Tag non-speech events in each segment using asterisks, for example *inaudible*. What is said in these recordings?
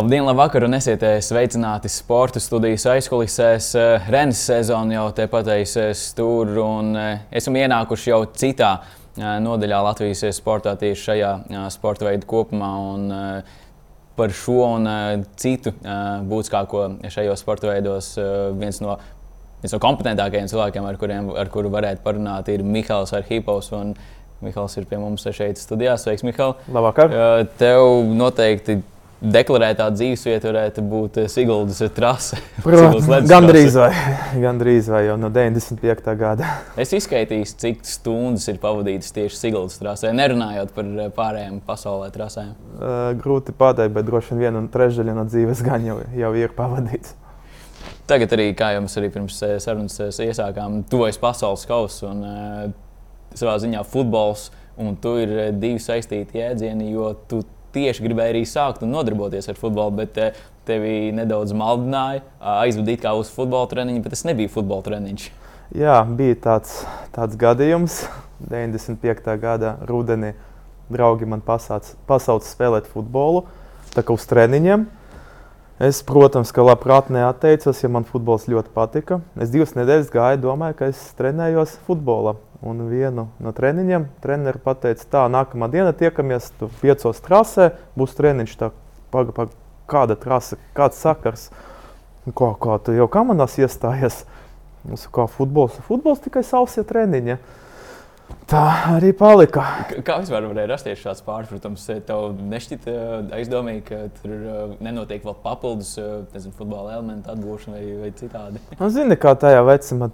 Labdien, labvakar, un esiet sveicināti sporta studijas aizkulisēs. Renes sezona jau tepat aizsēs tur, un esam ienākuši jau citā nodaļā Latvijas sportā tieši šajā sporta veidu kopumā. Un, par šo un citu būtiskāko šajos sporta veidos viens no, viens no kompetentākajiem cilvēkiem, ar, kuriem, ar kuru varētu parunāt, ir Mihāls Arhipovs. Mihāls ir pie mums šeit studijā. Sveiks, Mihāl! Labvakar! Tev noteikti deklarētā dzīvesvieta varētu būt eh, Siguldas trase. *laughs* Gan drīz vai, *laughs* gan drīz vai jau no 95. gada. *laughs* Es izskaitīju, cik stundas ir pavadītas tieši Siguldas trasē, nerunājot par eh, pārējām pasaulē trasēm. Uh, grūti pateikt, bet droši vien viena trešdaļa no dzīves gan jau, jau ir pavadīts. Tagad arī, kā jums arī pirms sarunas iesākām, tuvojas pasaules kausa un uh, savā ziņā futbols. Un tu ir divi saistīti jēdzieni, jo tu tieši gribēji arī sākt un nodarboties ar futbolu, bet eh, tevi nedaudz maldināja, aizvadīt kā uz futbola treniņu, bet tas nebija futbola treniņš. Jā, bija tāds, tāds gadījums. *laughs* 95. gada rudenī draugi man pasauca spēlēt futbolu, tā kā uz treniņiem. Es, protams, ka labprāt neatteicos, ja man futbols ļoti patika. Es divas nedēļas gāju, domāju, ka es trenējos futbolā. Un vienu no treniņiem treneris teica, tā, nākamā diena tiekamies piecos trasē, būs treniņš. Tā, paga, paga, kāda trase, kāds sakars? Ko, ko tu jau kā manās iestājies? Es kā futbols, futbols tikai sausie treniņi. Ja? Tā arī palika. Kā vispār varēja rasties šāds pārpratums? Tev nešķita aizdomīgi, ka tur uh, nenotiek vēl papildus nezinu, futbola elementu atgūšana vai, vai citādi? Nu, zini, kā tajā vecumā,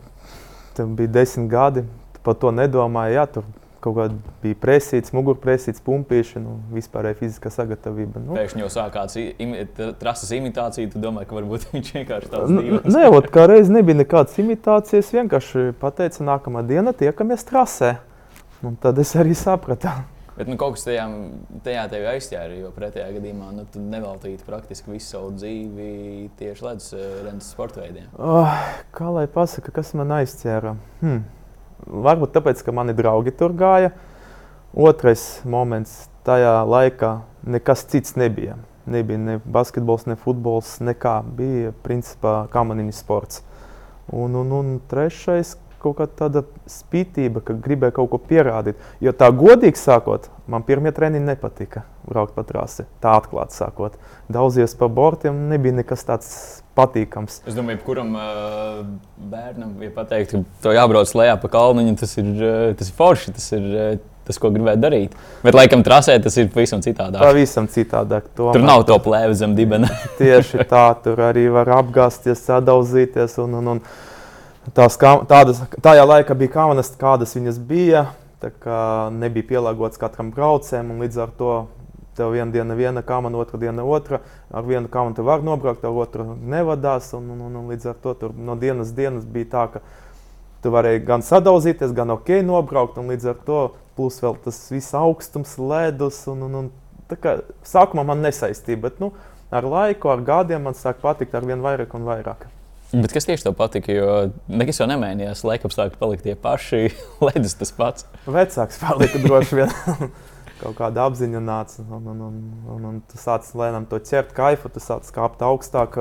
tam bija desmit gadi, par to nedomāju. Jā, tur kaut kāda bija presīts, mugurpresīts, pumpīšana, nu, vispārēja fiziskā sagatavība. Nu. Pēkšņi jau sākās imi, trases imitācija, tu domā, ka varbūt *laughs* viņš vienkārši tāds - dīvains. Nē, ot, kā reiz nebija nekādas imitācijas, vienkārši pateica, nākamā diena tiekamies trasē. Un tad es arī sapratu. Bet nu, kaut kas tajā, tajā tevi aizķēra, jo pretējā gadījumā nu, tu neveltītu praktiski visu savu dzīvi tieši ledus uh, rentas sporta veidiem. Oh, kā lai pasaka, kas man aizķēra? Hmm. Varbūt tāpēc, ka mani draugi tur gāja. Otrais moments tajā laikā nekas cits nebija. Nebija ne basketbols, ne futbols, nekā. Bija principā kamaniņu sports. Un, un, un trešais, kaut kāda tāda spītība, ka gribēja kaut ko pierādīt. Jo tā godīgi sakot, man pirmie treniņi nepatika braukt pa trasi. Tā atklāti sakot, daudzies pa bortiem nebija nekas tāds patīkams. Es domāju, kuram uh, bērnam, ja pateikt, ka to jābrauc lejā pa kalniņu, tas ir, tas ir forši. Tas ir, Tas, ko gribētu darīt. Bet, laikam, trasē tas ir pavisam citādāk. Pavisam citādāk. Tomēr. Tur nav to plēvi zem dibena. Tieši tā, tur arī var apgāzties, sadauzīties. Un, un, un, Tās, tādas, tajā laikā bija kamanas, kādas viņas bija. Kā nebija pielāgotas katram braucējam, un līdz ar to tev viena diena viena kamana, otra diena otra. Ar vienu kamanu tu vari nobraukt, ar otru nevadās. Un, un, un, un līdz ar to tur no dienas dienas bija tā, ka tu varēji gan sadauzīties, gan ok nobraukt. Un līdz ar to plus vēl tas viss augstums, ledus. Un, un, un, tā kā sākumā man nesaistīja, bet nu, ar laiku, ar gadiem man sāk patikt ar vien vairāk un vairāk. Bet kas tieši tev patika? Jo nekas jau nemainījās. Laikapstākļi palika tie paši, *laughs* ledus tas pats. Vecāks palika droši vien. *laughs* Kaut kāda apziņa nāca, un, un, un, un, un tu sāc lēnām to ķert, kaifu, tu sāc kāpt augstāk,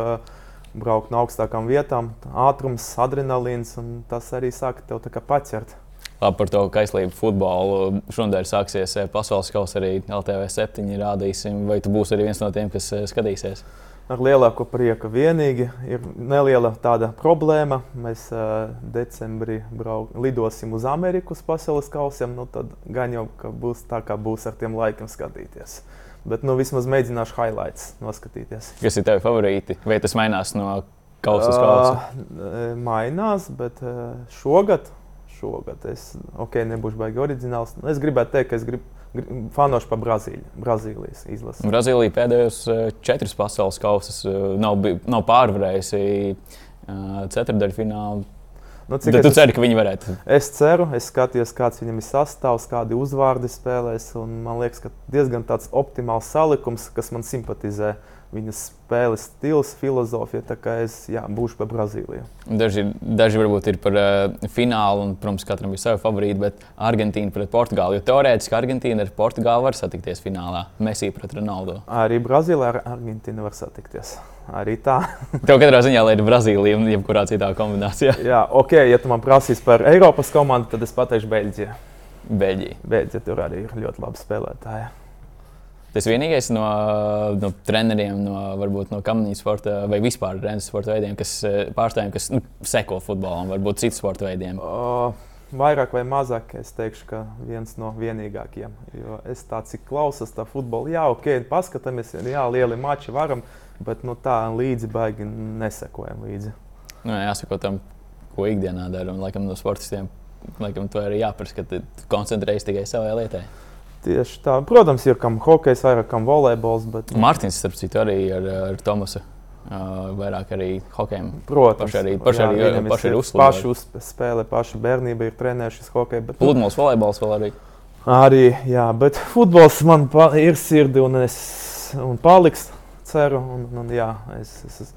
braukt no augstākām vietām, ātrums, adrenalīns, un tas arī sāk tev paķert. Labi par to kaislību futbolu. Šodien sāksies pasaules kausa arī LTV 7. Rādīsim, vai tu būsi arī viens no tiem, kas skatīsies? Ar lielāko prieku. Vienīgi ir neliela tāda problēma. Mēs uh, decembrī brauk, lidosim uz Ameriku uz pasaules kausiem. Nu, tad gan jau būs tā, kā būs ar tiem laikiem skatīties. Bet nu, vismaz mēģināšu highlights noskatīties. Kas ir tavi favorīti? Vai tas mainās no kausa uz kausa? Uh, mainās, bet uh, šogad, šogad es okay, nebūšu baigi oriģināls. Es gribētu teikt, ka es gribu Fanoši par Brazīliju, Brazīlijas izlasi. Brazīlija pēdējos eh, četrus pasaules kausus eh, nav, nav pārvarējusi eh, ceturdaļfinālu. Nu, cik tu ceri, ka viņi varētu? Es ceru, es skatījos, kāds viņam ir sastāvs, kādi uzvārdi spēlēs. Man liekas, ka diezgan tāds optimāls salikums, kas man simpatizē. Viņas spēles stils, filozofija. Tā kā es jā, būšu par Brazīliju. Daži, daži varbūt ir par uh, finālu, un, protams, katram ir savi favorīti, bet Argentīna pret Portugāli. Jo teorētiski Argentīna ar Portugāli var satikties finālā. Messi pret Ronaldu. Arī Brazīlija ar Argentīnu var satikties. Arī tā. *laughs* Tev katrā ziņā ir Brazīlija un jebkurā citā kombinācijā. *laughs* jā, ok, ja tu man prasīs par Eiropas komandu, tad es pateikšu Beļģiju. Beļģija. Beļģija tur arī ir ļoti labi spēlētāji. Tas vienīgais no, no treneriem, no, varbūt no kamīņa sporta vai vispār treniņa sporta veidiem, kas pārstāvjiem, kas nu, seko futbolam, varbūt citu sporta veidiem. O, vairāk vai mazāk es teikšu, ka viens no vienīgākajiem. Jo es tā cik klausos, tā futbola, jā, ok, paskatāmies, jā, lieli mači varam, bet nu, tā līdzi baigi nesekojam līdzi. Nu, jāsako tam, ko ikdienā dara, un laikam no sportistiem, laikam to arī jāprasa, ka koncentrējas tikai savai lietai. Tieši tā. Protams, ir kam hokejs, vairāk kam volejbols. Bet... Mārtiņš, starp citu, arī ar, ar Tomasu. Uh, vairāk arī hokejam. Protams, paši arī, paši jā, arī, paši arī uzspēlē. Paši uzspēlē, paši bērnība ir trenējušies hokeju. Bet... Pludmales volejbols vēl arī. Arī, jā, bet futbols man ir sirdi un es un paliks, ceru. Un, un, jā, es, es, es,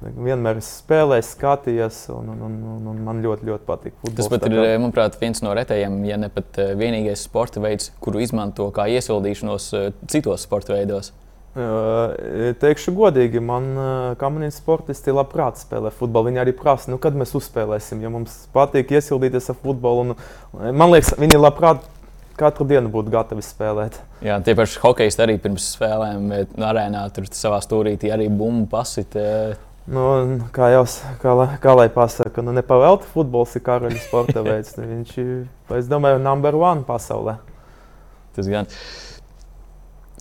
vienmēr spēlējis, skatījos, un, un, un, un man ļoti, ļoti patīk. Tas pat ir, manuprāt, viens no retajiem, ja ne pat eh, vienīgais sporta veids, kuru izmanto kā iesildīšanos eh, citos sporta veidos. Teikšu godīgi, man kamerīna sportisti labprāt spēlē futbolu. Viņi arī prasa, nu, kad mēs uzspēlēsim, jo mums patīk iesildīties ar futbolu. Un, man liekas, viņi labprāt katru dienu būtu gatavi spēlēt. Jā, tie paši hokeisti arī pirms spēlēm arēnā tur savā stūrītī arī bumbu pasit. Nu, kā jau kā, kā lai pasakā, nu, nepavēlta futbols ir karaļa sporta veids. Nu, viņš ir, es domāju, numur one pasaulē. Tas gan.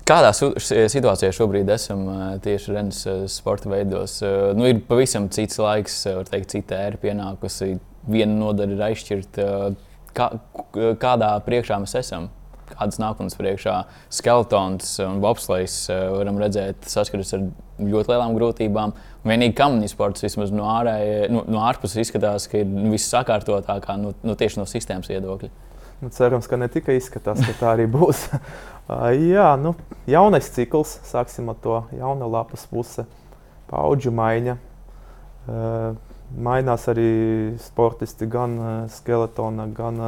Kādā situācijā šobrīd esam tieši Renes sporta veidos? Nu, ir pavisam cits laiks, var teikt, cita ēra pienākusi. Viena nodaļa ir aizšķirta. Kā, kādā priekšā mēs esam? Kādas nākotnes priekšā skeletons un bobslēgs varam redzēt, saskaras ar ļoti lielām grūtībām. Vienīgi kamīņa sports vismaz no, ārēja, no, no ārpuses izskatās, ka ir viss sakārtotāk no, no tieši no sistēmas viedokļa. Nu, cerams, ka ne tikai izskatās, ka tā arī *laughs* būs. *laughs* Jā, nu, jaunais cikls, sāksim ar to jaunu lapas puse, paudžu maiņa. Mainās arī sportisti gan skeletona, gan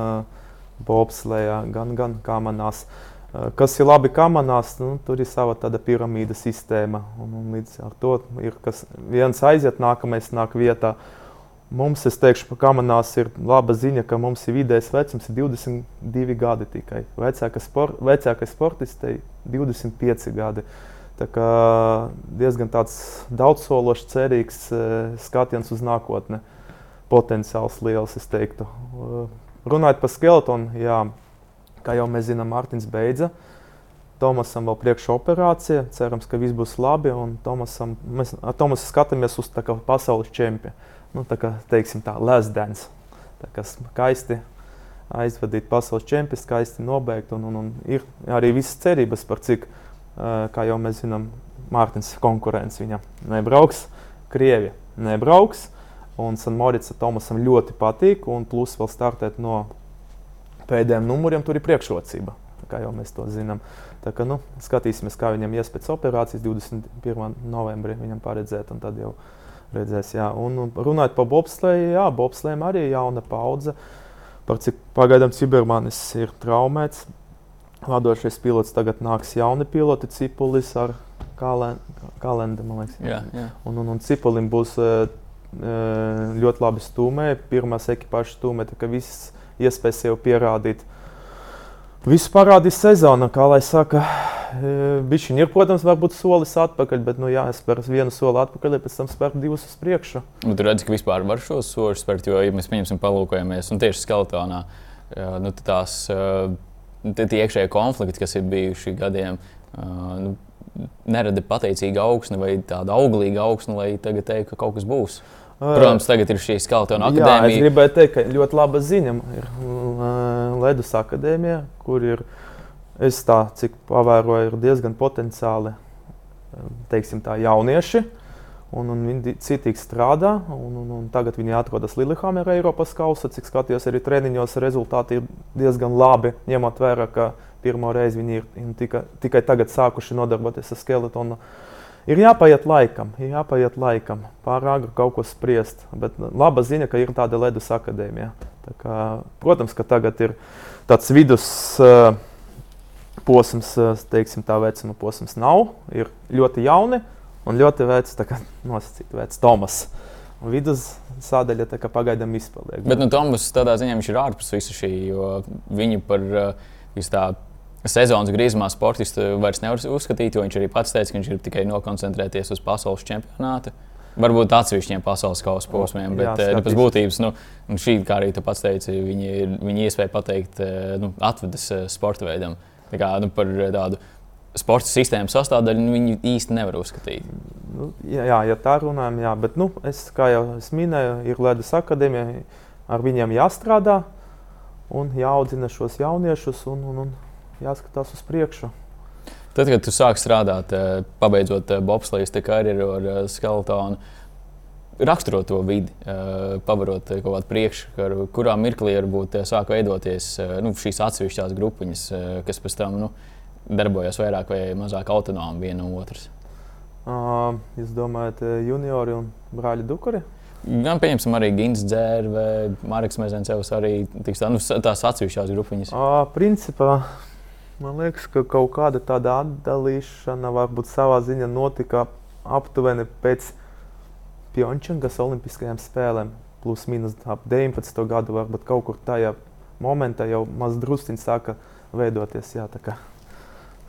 bobslējā, gan, gan kamanās. Eh, kas ir labi kamanās, nu, tur ir sava tāda piramīda sistēma. Un, un līdz ar to ir kas viens aiziet, nākamais nāk vietā. Mums, es teikšu, ka kamanās ir laba ziņa, ka mums ir vidējais vecums ir 22 gadi tikai. Vecākais spor, sportistei 25 gadi. Tā kā diezgan tāds daudzsološs, cerīgs uh, skatiens uz nākotni. Potenciāls liels, es teiktu. Uh, runājot par skeletonu, jā, Kā jau mēs zinām, Mārtiņš beidza. Tomasam vēl priekšoperācija. Cerams, ka viss būs labi. Tomasam, mēs ar Tomasu skatāmies uz kā, pasaules čempionu. Nu, tā kā teiksim, tā lasdens. Tā kā skaisti aizvadīt pasaules čempionu, skaisti nobeigt. Un, un, un ir arī visas cerības par cik, kā jau mēs zinām, Mārtiņš konkurence viņam nebrauks. Krievija nebrauks. Un Sanmorits Tomasam ļoti patīk. Un plus vēl startēt no pēdējiem numuriem tur ir priekšrocība. Kā jau mēs to zinām. Tā kā, nu, skatīsimies, kā viņam ies pēc operācijas 21. novembrī. Viņam paredzēt, un tad jau redzēs. Jā. Un runājot par bobslēju, jā, bobslēm arī ir jauna paudze. Par cik pagaidām Cibermanis ir traumēts. Vadošais pilots tagad nāks jauni piloti, Cipulis ar kalendu, man liekas. Jā, jā. Un, un, un Cipulim būs uh, ļoti labi stūmē, pirmās ekipāžas stūmē, tā ka viss iespējas sev pierādīt. Visu parādīs sezona, kā lai saka. Viņš ir, protams, varbūt solis atpakaļ, bet, nu, jā, es spēru vienu soli atpakaļ, pēc tam spēru divus uz priekšu. Nu, tur redz, ka vispār var šos soļus spērt, jo, ja mēs pieņemsim, palūkojamies, un tieši skeletonā, nu, tās tie iekšējie konflikti, kas ir bijuši gadiem, nu, nerada pateicīga augsne vai tāda auglīga augsne, lai tagad teiktu, ka kaut kas būs. Protams, tagad ir šī skaltona akadēmija. Jā, es gribēju teikt, ka ļoti laba ziņa ir Ledus akadēmija, kur ir, es tā, cik pavēroju, ir diezgan potenciāli, teiksim tā, jaunieši. Un, un viņi citīgi strādā, un, un, un tagad viņi atrodas Lillehammerā, Eiropas kausa. Cik skatījos, arī treniņos rezultāti ir diezgan labi, ņemot vērā, ka pirmo reizi viņi ir tikai, tikai tagad sākuši nodarboties ar skeletonu ir jāpaiet laikam, ir jāpaiet laikam. Pārāk kaut ko spriest. Bet laba ziņa, ka ir tāda ledus akadēmija. Tā kā, protams, ka tagad ir tāds vidus uh, posms, uh, teiksim, tā vecuma posms nav. Ir ļoti jauni un ļoti vecs, tā kā *laughs* nosacīt vecs Tomas. Vidus sādaļa tā kā pagaidām izpaliek. Bet nu, Tomas tādā ziņā viņš ir ārpus visu šī, jo viņu par uh, tā sezonas griezumā sportistu vairs nevar uzskatīt, jo viņš arī pats teica, ka viņš grib tikai nokoncentrēties uz pasaules čempionātu. Varbūt atsevišķiem pasaules kausa posmiem, bet jā, nu, pēc būtības nu, šī, kā arī tu pats teici, viņi viņi iespēja pateikt, nu, atvedas sporta veidam. Tā kā, nu, par tādu sporta sistēmas sastāvdaļu nu, viņi īsti nevar uzskatīt. Nu, jā, ja tā runājam, jā, bet nu, es, kā jau es minēju, ir Latvijas akadēmija, ar viņiem jāstrādā un jāaudzina šos jauniešus. Un, un, un jāskatās uz priekšu. Tad, kad tu sāki strādāt, eh, pabeidzot eh, bobslēgas karjeru ar eh, skeletonu, raksturot to vidi, pavarot kaut kādu priekškaru, kurā mirklī varbūt sāk veidoties nu, šīs atsevišķās grupiņas, kas pēc tam nu, darbojas vairāk vai mazāk autonomi viena no otras. Uh, jūs domājat, juniori un brāļi Dukari? Gan pieņemsim arī Gins Dzērve, Marks Mezensevs arī tiks tā, nu, tās atsevišķās grupiņas. Uh, principā Man liekas, ka kaut kāda tāda atdalīšana varbūt savā ziņā notika aptuveni pēc Pjončangas Olimpiskajām spēlēm. Plus mīnus ap 19. gadu, varbūt kaut kur tajā momentā jau maz drusciņi sāka veidoties jā,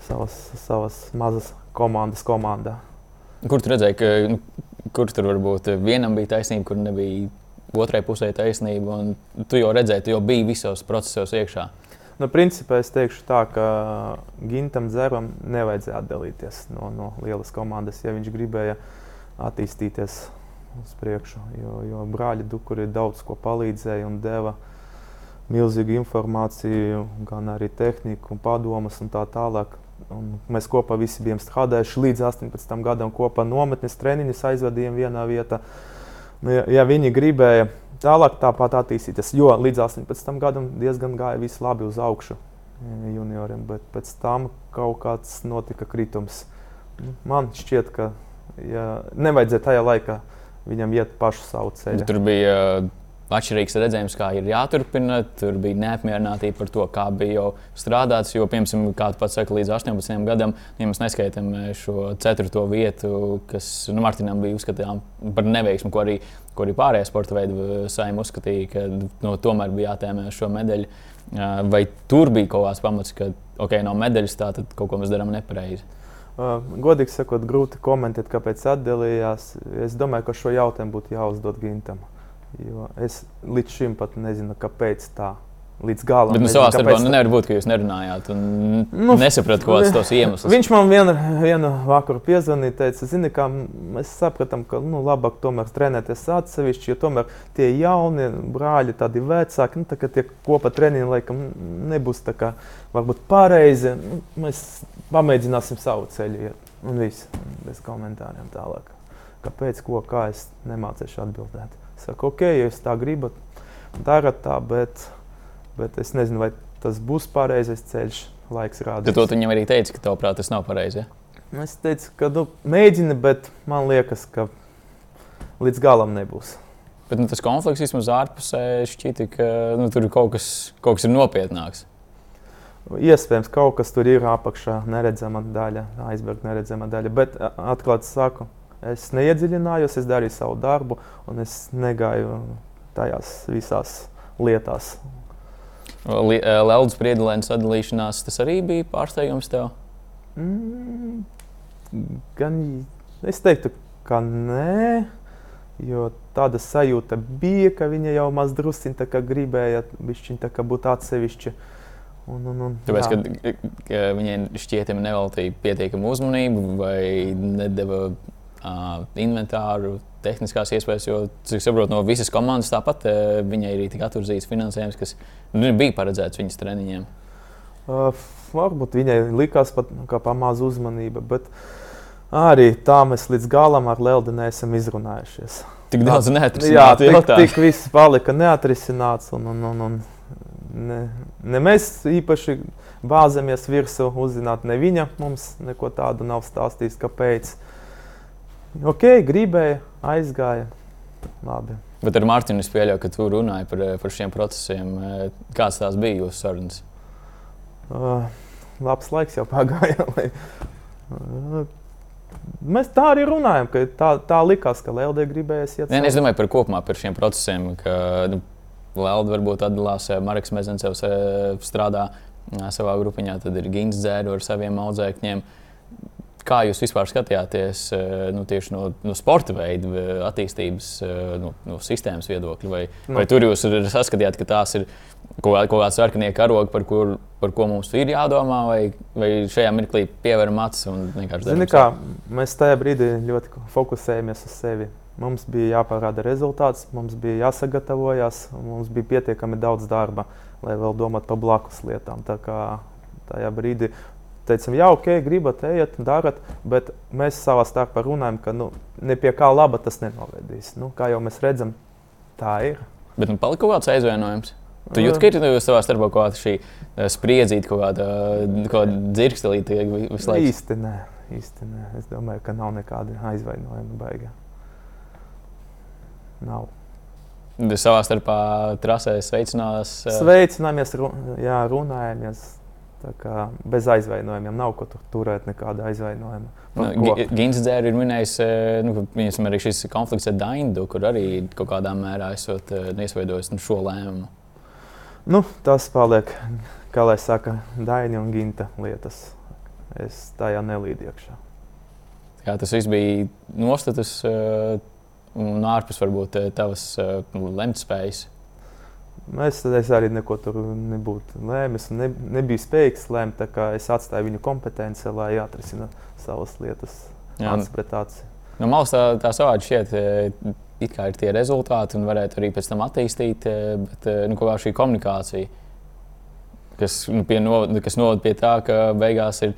savas, savas mazas komandas komandā. Kur tu redzēji, ka nu, kur tur varbūt vienam bija taisnība, kur nebija otrai pusē taisnība? Tu jau redzēji, tu jau biji visos procesos iekšā. Nu, principā es teikšu tā, ka Gintam Zeram nevajadzēja atdalīties no, no lielas komandas, ja viņš gribēja attīstīties uz priekšu. Jo, jo brāļi Dukuri daudz ko palīdzēja un deva milzīgu informāciju, gan arī tehniku, un padomus un tā tālāk. Un mēs kopā visi bijām strādājuši līdz 18 gadam, kopā nometnes treniņus aizvadījām vienā vietā. Nu, ja, ja viņi gribēja tālāk tāpat attīstīties. Jo līdz 18 gadam diezgan gāja viss labi uz augšu junioriem, bet pēc tam kaut kāds notika kritums. Man šķiet, ka ja, nevajadzēja tajā laikā viņam iet pašu savu ceļu. Tur bija atšķirīgs redzējums, kā ir jāturpina. Tur bija neapmierinātība par to, kā bija jau strādāts. Jo, piemēram, kā pats saka, līdz 18 gadam, ja mēs neskaitām eh, šo ceturto vietu, kas nu, Martinam bija uzskatāms par neveiksmu, ko arī, ko arī pārējie sporta veidu eh, saimnieki uzskatīja, ka nu, tomēr bija jātēmē šo medaļu. Eh, vai tur bija kaut kāds pamats, ka okay, nav medaļas, tā tad kaut ko mēs darām nepareizi? Uh, godīgi sakot, grūti komentēt, kāpēc atdalījās. Es domāju, ka šo jautājumu būtu jāuzdod Gintam. Jo es līdz šim pat nezinu, kāpēc tā. Līdz galam. Bet nu, savā starpā nu, nevar būt, ka jūs nerunājāt un nu, nesapratāt, kāds ir tos iemeslus. Viņš man vienu, vienu vakaru piezvanīja, teica, zini, kā mēs sapratām, ka nu, labāk tomēr trenēties atsevišķi, jo tomēr tie jaunie brāļi, tādi vecāki, nu, tā, tie kopā treniņi laikam nebūs tā kā varbūt pareizi. Nu, mēs pamēģināsim savu ceļu iet. Un viss, bez komentāriem tālāk. Kāpēc, ko, kā es nemācīšu atbildēt. Saku, ok, ja jūs tā gribat, dariet tā, bet, bet es nezinu, vai tas būs pareizais ceļš. Laiks rādīs. Tu viņam arī teici, ka tavuprāt tas nav pareizi. Ja? Es teicu, ka nu, mēģini, bet man liekas, ka līdz galam nebūs. Bet nu, tas konflikts vismaz ārpusē šķita, ka nu, tur kaut kas, kaut kas ir nopietnāks. Iespējams, kaut kas tur ir apakšā, neredzama daļa, aizberga neredzama daļa. Bet atklāti sakot, Es neiedziļinājos, es darīju savu darbu, un es negāju tajās visās lietās. Lieldas priedēlēnas sadalīšanās, tas arī bija pārsteigums tev? Mm, gan es teiktu, ka nē. Jo tāda sajūta bija, ka viņa jau mazdrusciņā gribēja būt atsevišķa. Un, un, un, Tāpēc, ka, ka viņai šķietami neveltīja pietiekamu uzmanību vai nedeva uh, inventāru, tehniskās iespējas. Jo, cik saprotu, no visas komandas tāpat uh, viņai arī tika atvirzīts finansējums, kas nu, bija paredzēts viņas treniņiem. Uh, varbūt viņai likās pat kā pamāza uzmanība. Bet... Arī tā mēs līdz galam ar Leldu neesam izrunājušies. Tik daudz neatrisināts. Jā, tik, tik viss palika neatrisināts. Un, un, un, un ne, ne mēs īpaši bāzamies virsū uzzināt, ne viņa mums neko tādu nav stāstījis, kāpēc. Uh, ok, gribēja, aizgāja. Labi. Bet ar Mārtiņu es pieļauju, ka tu runāji par, par šiem procesiem. Kāds tās bija jūsu sarunas? Uh, labs laiks jau pagāja. *laughs* Lai, uh, Mēs tā arī runājam, ka tā, tā likās, ka Lieldiņa gribēja iet. Nē, es domāju par kopumā par šiem procesiem, ka nu, Lieldiņa varbūt atdalās, Marks Mezencevs strādā savā grupiņā, tad ir Gins Dzēru ar saviem audzēkņiem. Kā jūs vispār skatījāties nu, tieši no, no sporta veida attīstības, no, no sistēmas viedokļa? Vai, no. vai tur jūs saskatījāt, ka tās ir kaut, kāds sarkanie karogi, par, kur, par ko mums ir jādomā, vai, vai šajā mirklī pievēram acis un vienkārši darām? Kā, mēs tajā brīdī ļoti fokusējamies uz sevi. Mums bija jāparāda rezultāts, mums bija jāsagatavojas, mums bija pietiekami daudz darba, lai vēl domātu par blakus lietām. Tā kā tajā brīdī teicām, jā, ok, gribat, ejiet, darat, bet mēs savā starpā runājam, ka nu, ne pie kā laba tas nenovedīs. Nu, kā jau mēs redzam, tā ir. Bet nu, palika kaut kāds aizvainojums. Tu jūti, ka ir nu, savā starpā kaut kāda šī eh, spriedzīta, kaut kāda, kāda dzirkstelīte visu laiku? Īsti nē, īsti nē. Es domāju, ka nav nekāda aizvainojuma baigā. Nav. Savā starpā trasē sveicinās. Eh, Sveicināmies, jā, runājamies bez aizvainojumiem nav ko tur turēt, nekāda aizvainojuma. Nu, Gins Dzēra ir minējis, e, nu, viņam arī šis konflikts ar Daindu, kur arī kaut kādā mērā esot e, iesveidojis nu, šo lēmumu. Nu, tas paliek, kā lai saka, Daini un Ginta lietas. Es tajā nelīdu iekšā. Jā, tas viss bija nostatus e, un ārpus varbūt tavas lemtspējas. Es, es arī neko tur nebūtu lēmis, ne, nebiju spējīgs lēmt. Es atstāju viņu kompetenci, lai atrisinātu savas lietas. No malas tā, tā savādi šķiet, e, it kā ir tie rezultāti, un varētu arī pēc tam attīstīt, e, bet e, nu, kā šī komunikācija, kas, nu, no, kas novada pie tā, ka beigās ir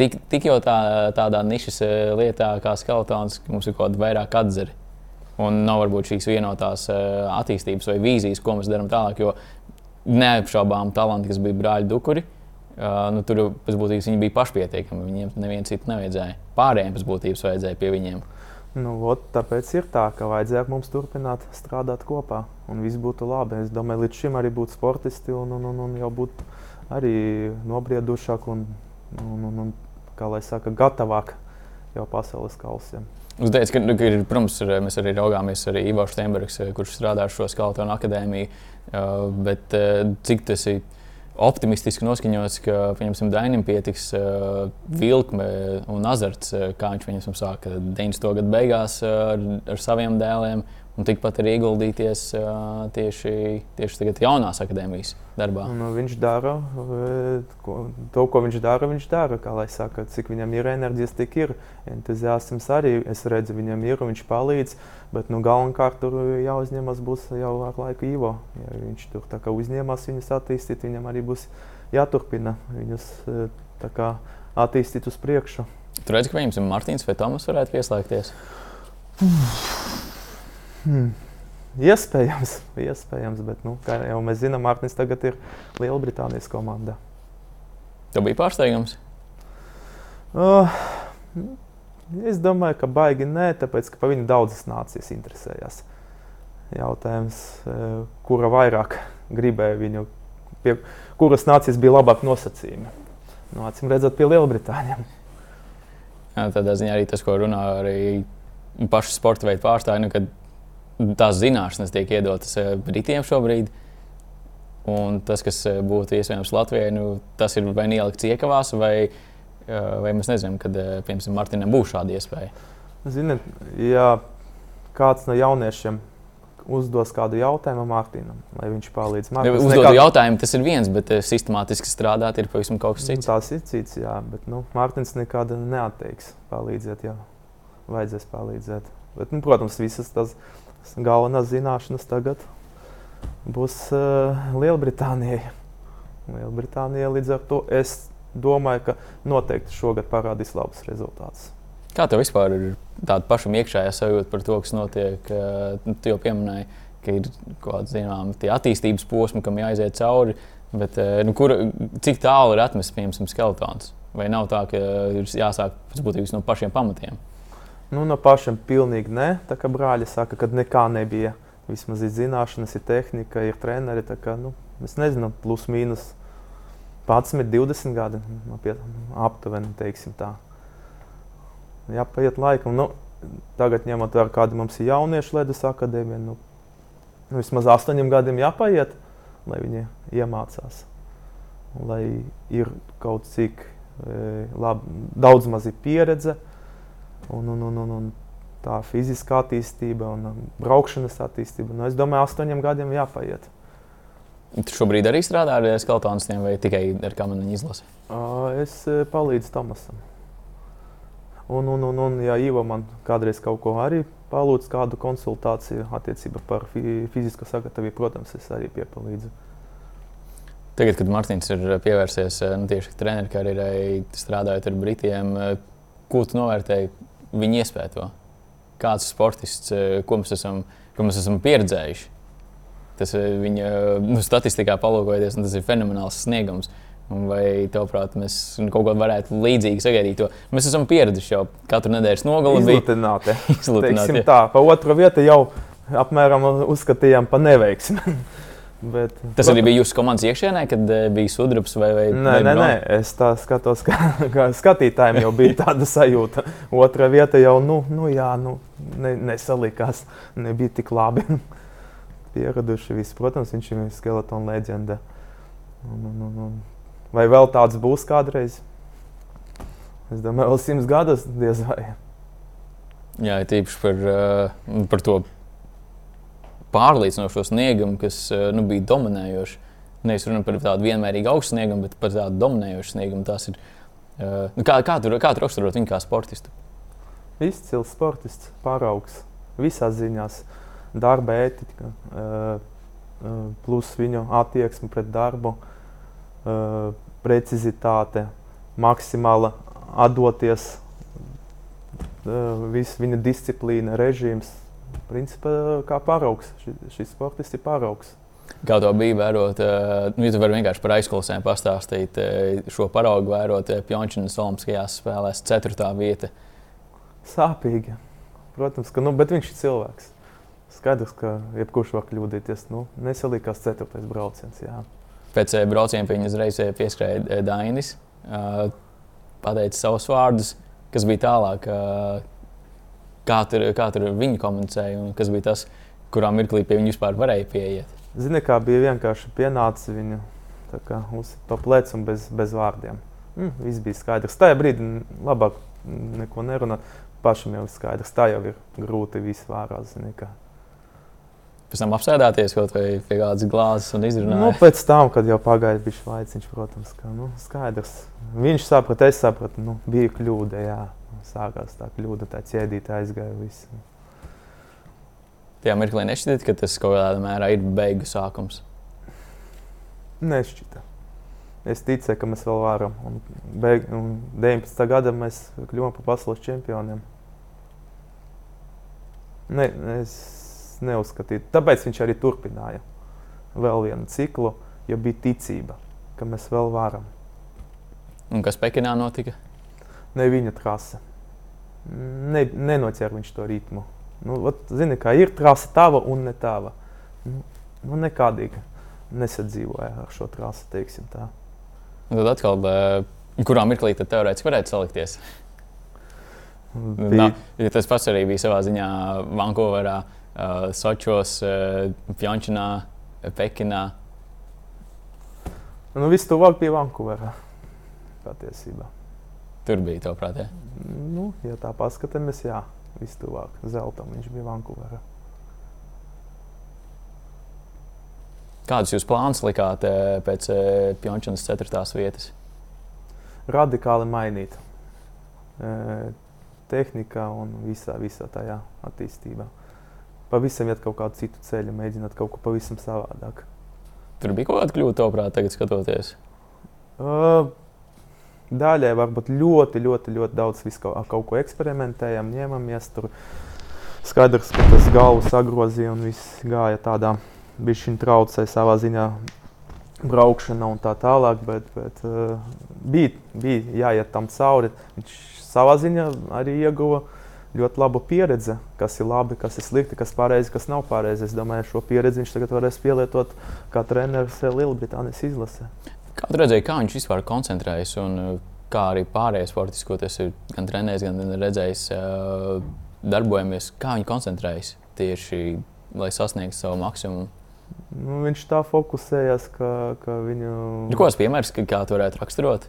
tik, tik jau tā, tādā nišas lietā kā skeletons, ka mums ir kaut kāda vairāk atzari un nav varbūt šīs vienotās uh, attīstības vai vīzijas, ko mēs darām tālāk. Jo neapšaubām talanti, kas bija brāļi Dukuri, uh, nu, tur pēc būtības viņi bija pašpietiekami. Viņiem neviens citu nevajadzēja. Pārējiem pēc būtības vajadzēja pie viņiem. Nu, ot, tāpēc ir tā, ka vajadzēja mums turpināt strādāt kopā, un viss būtu labi. Es domāju, līdz šim arī būtu sportisti un, un, un, un jau būtu arī nobriedušāk un, un, un, un kā lai saka, gatavāk jau pasaules kausiem. Jūs teicāt, ka, nu, ka ir, protams, ir, mēs arī raugāmies arī Ivo Steinbergs, eh, kurš strādā ar šo skalotonu akadēmiju. Uh, bet uh, cik tas ir optimistiski noskaņots, ka pieņemsim, Dainim pietiks vilkme un azarts, kā viņš viņam sāka 90. gadu beigās ar, ar saviem dēliem. Un tikpat arī ieguldīties uh, tieši, tieši tagad jaunās akadēmijas darbā. Nu, viņš dara ko, to, ko viņš dara. Viņš dara, kā lai saka, cik viņam ir enerģijas, tik ir entuziasms arī. Es redzu, viņam ir, viņš palīdz, bet nu, galvenokārt tur jāuzņemas būs jau ar laiku Ivo. Ja viņš tur uzņemas viņus attīstīt, viņam arī būs jāturpina viņus kā, attīstīt uz priekšu. Tur redz, ka viņam ir Mārtiņš vai Tomas varētu pieslēgties. Hmm. Iespējams, *laughs* iespējams, bet, nu, kā jau mēs zinām, Mārtiņš tagad ir Lielbritānijas komandā. Tev bija pārsteigums? Uh, es domāju, ka baigi nē, tāpēc ka par viņu daudzas nācijas interesējās. Jautājums, uh, kura vairāk gribēja viņu, pie kuras nācijas bija labāk nosacījumi. Nu, acīm redzot, pie Lielbritānijas. Tādā ziņā arī tas, ko runā arī paši sporta veidu pārstāvji, nu, tās zināšanas tiek iedotas eh, Britiem šobrīd. Un tas, kas eh, būtu iespējams Latvijai, nu, tas ir vai ielikts iekavās, vai, eh, vai mēs nezinām, kad piemēram Martinam būs šāda iespēja. Ziniet, ja kāds no jauniešiem uzdos kādu jautājumu Mārtiņam, lai viņš palīdz man. Uzdot nekād... jautājumu, tas ir viens, bet sistemātiski strādāt ir pavisam kaut kas cits. Nu, tās ir cits, jā, bet nu, Mārtiņš nekad neatteiks palīdzēt, ja vajadzēs palīdzēt. Bet, nu, protams, visas tas galvenās zināšanas tagad būs uh, Lielbritānijai. Lielbritānija līdz ar to es domāju, ka noteikti šogad parādīs labus rezultātus. Kā tev vispār ir tāda pašam iekšējā sajūta par to, kas notiek? Uh, tu jau pieminēji, ka ir kaut kāda attīstības posma, kam jāiziet cauri. Bet, uh, nu, kur, cik tālu ir atmests piemēram skeletons? Vai nav tā, ka ir jāsāk pēc būtības no pašiem pamatiem? Nu, no pašiem pilnīgi nē. Tā kā brāļi saka, ka nekā nebija. Vismaz ir zināšanas, ir tehnika, ir treneri. Kā, nu, es nezinu, plus mīnus 11, 20 gadi aptuveni, teiksim tā. Jāpaiet laikam. Nu, tagad ņemot vērā, kāda mums ir jauniešu ledus akadēmija, nu, nu, vismaz astoņiem gadiem jāpaiet, lai viņi iemācās. Lai ir kaut cik e, labi, daudz maz ir pieredze un, un, un, un, un tā fiziskā attīstība un braukšanas attīstība. Nu, es domāju, astoņiem gadiem jāpaiet. Tu šobrīd arī strādā ar skeltonistiem vai tikai ar kamaniņu izlasi? Es e, palīdzu Tomasam. Un, un, un, un ja Ivo man kādreiz kaut ko arī palūdz, kādu konsultāciju attiecībā par fizisko sagatavību, protams, es arī piepalīdzu. Tagad, kad Mārtiņš ir pievērsies e, nu, tieši treneru karjerai, strādājot ar Britiem, ko tu novērtēji viņa iespēju to? Kāds sportists, ko mēs esam, ko mēs esam pieredzējuši? Tas viņa nu, statistikā palūkojoties, tas ir fenomenāls sniegums. Vai tavuprāt, mēs kaut ko varētu līdzīgi sagaidīt? To? Mēs esam pieraduši jau katru nedēļas nogali. Izlutināti. *laughs* Izlutināti tā, pa otru vietu jau apmēram uzskatījām pa neveiksmi. Bet, Tas arī bija jūsu komandas iekšienē, kad eh, bija sudrabs vai, vai nē, nē, nē, es tā skatos, ka, *laughs* ka skatītājiem jau bija tāda sajūta. Otra vieta jau, nu, nu jā, nu, ne, nesalikās, nebija tik labi. *laughs* Pieraduši visi, protams, viņš ir skeletona leģenda. Un, un, un, un Vai vēl tāds būs kādreiz? Es domāju, vēl simts gadus diez vai. Jā, tīpaši par, uh, par to pārliecinošo sniegumu, kas uh, nu, bija dominējošs. Nevis runājot par tādu vienmērīgu augstu sniegumu, bet par tādu dominējošu sniegumu. Tas ir, uh, nu, kā, kā tur kā raksturot viņu kā sportistu? Izcils sportists, paraugs visās ziņās, darba ētika, plus viņu attieksme pret darbu. Precizitāte, maksimāla atdoties, viss viņa disciplīna, režīms. Principā kā paraugs. Šis, sportists ir paraugs. Kā to bija vērot, uh, nu, tu vari vienkārši par aizklausēm pastāstīt, uh, šo paraugu vērot Pjončānas Olimpiskajās spēlēs, 4. vieta. Sāpīgi. Protams, ka nu, viņš ir cilvēks. Skaidrs, ka jebkurš var kļūdīties. Nu, nesalīkās 4. brauciens. Jā. Pēc eh, brauciena viņa uzreiz eh, pieskrēja eh, Dainis, pateica savus vārdus, kas bija tālāk, kā tur, kā tur viņi komunicēja un kas bija tas, kurā mirklī pie viņa vispār varēja pieiet. Zini, kā bija vienkārši pienācis viņu uz to plecu un bez, bez vārdiem. Mm, viss bija skaidrs. Tajā brīdī labāk neko nerunāt. Pašam jau ir skaidrs, tā jau ir grūti viss vārā. Zini, kā pēc tam apsēdāties kaut vai pie kādas glāzes un izrunāt? Nu, pēc tam, kad jau pagāja bijis laiciņš, protams, ka nu, skaidrs. Viņš saprata, es sapratu, nu, bija kļūda, jā. Sākās tā kļūda, tā ķēdīte aizgāja viss. Tajā mirklī nešķiet, ka tas kaut kādā mērā ir beigu sākums. Nešķita. Es ticēju, ka mēs vēl varam. Un, beig, un 19. gadā mēs kļuvām par pasaules čempioniem. Ne, es neuzskatītu. Tāpēc viņš arī turpināja vēl vienu ciklu, jo bija ticība, ka mēs vēl varam. Un kas Pekinā notika? Ne viņa trase. Ne, nenoķēra viņš to ritmu. Nu, ot, zini, kā ir trase tava un ne tava. Nu, nu nekādīgi nesadzīvoja ar šo trasi, teiksim tā. Tad atkal, kurā mirklī tad teorētiski varētu salikties? Bija... Nā, tas pats arī bija savā ziņā Vankūverā. Uh, Sočos, uh, Pjončānā, Pekinā. Nu, viss tuvāk pie Vankūvera patiesībā. Tur bija tā prātā. Nu, ja tā paskatāmies, jā, viss tuvāk zeltam viņš bija Vankūverā. Kādus jūs plānus likāt pēc Pjončānas ceturtās vietas? Radikāli mainīt tehnikā un visā, visā tajā attīstībā pavisam iet kaut kādu citu ceļu, mēģināt kaut ko pavisam savādāk. Tur bija kaut kāda kļūda, tavuprāt, tagad skatoties? Uh, daļai varbūt ļoti, ļoti, ļoti daudz visu, kaut ko eksperimentējam, ņemamies. Tur skaidrs, ka tas galvu sagrozīja un viss gāja tādā bišķiņa traucē savā ziņā braukšana un tā tālāk, bet, bet uh, bija, bija jāiet tam cauri. Viņš savā ziņā arī ieguva ļoti laba pieredze, kas ir labi, kas ir slikti, kas pareizi, kas nav pareizi. Es domāju, šo pieredzi viņš tagad varēs pielietot kā treneris Lielbritānijas izlasē. Kā tu redzēji, kā viņš vispār koncentrējas un kā arī pārējie sportisti, ko tas ir gan trenējis, gan redzējis, darbojamies, kā viņi koncentrējas tieši, lai sasniegtu savu maksimumu? Nu, viņš tā fokusējās, ka, ka viņu. Ir kaut kāds piemērs, kā to varētu raksturot?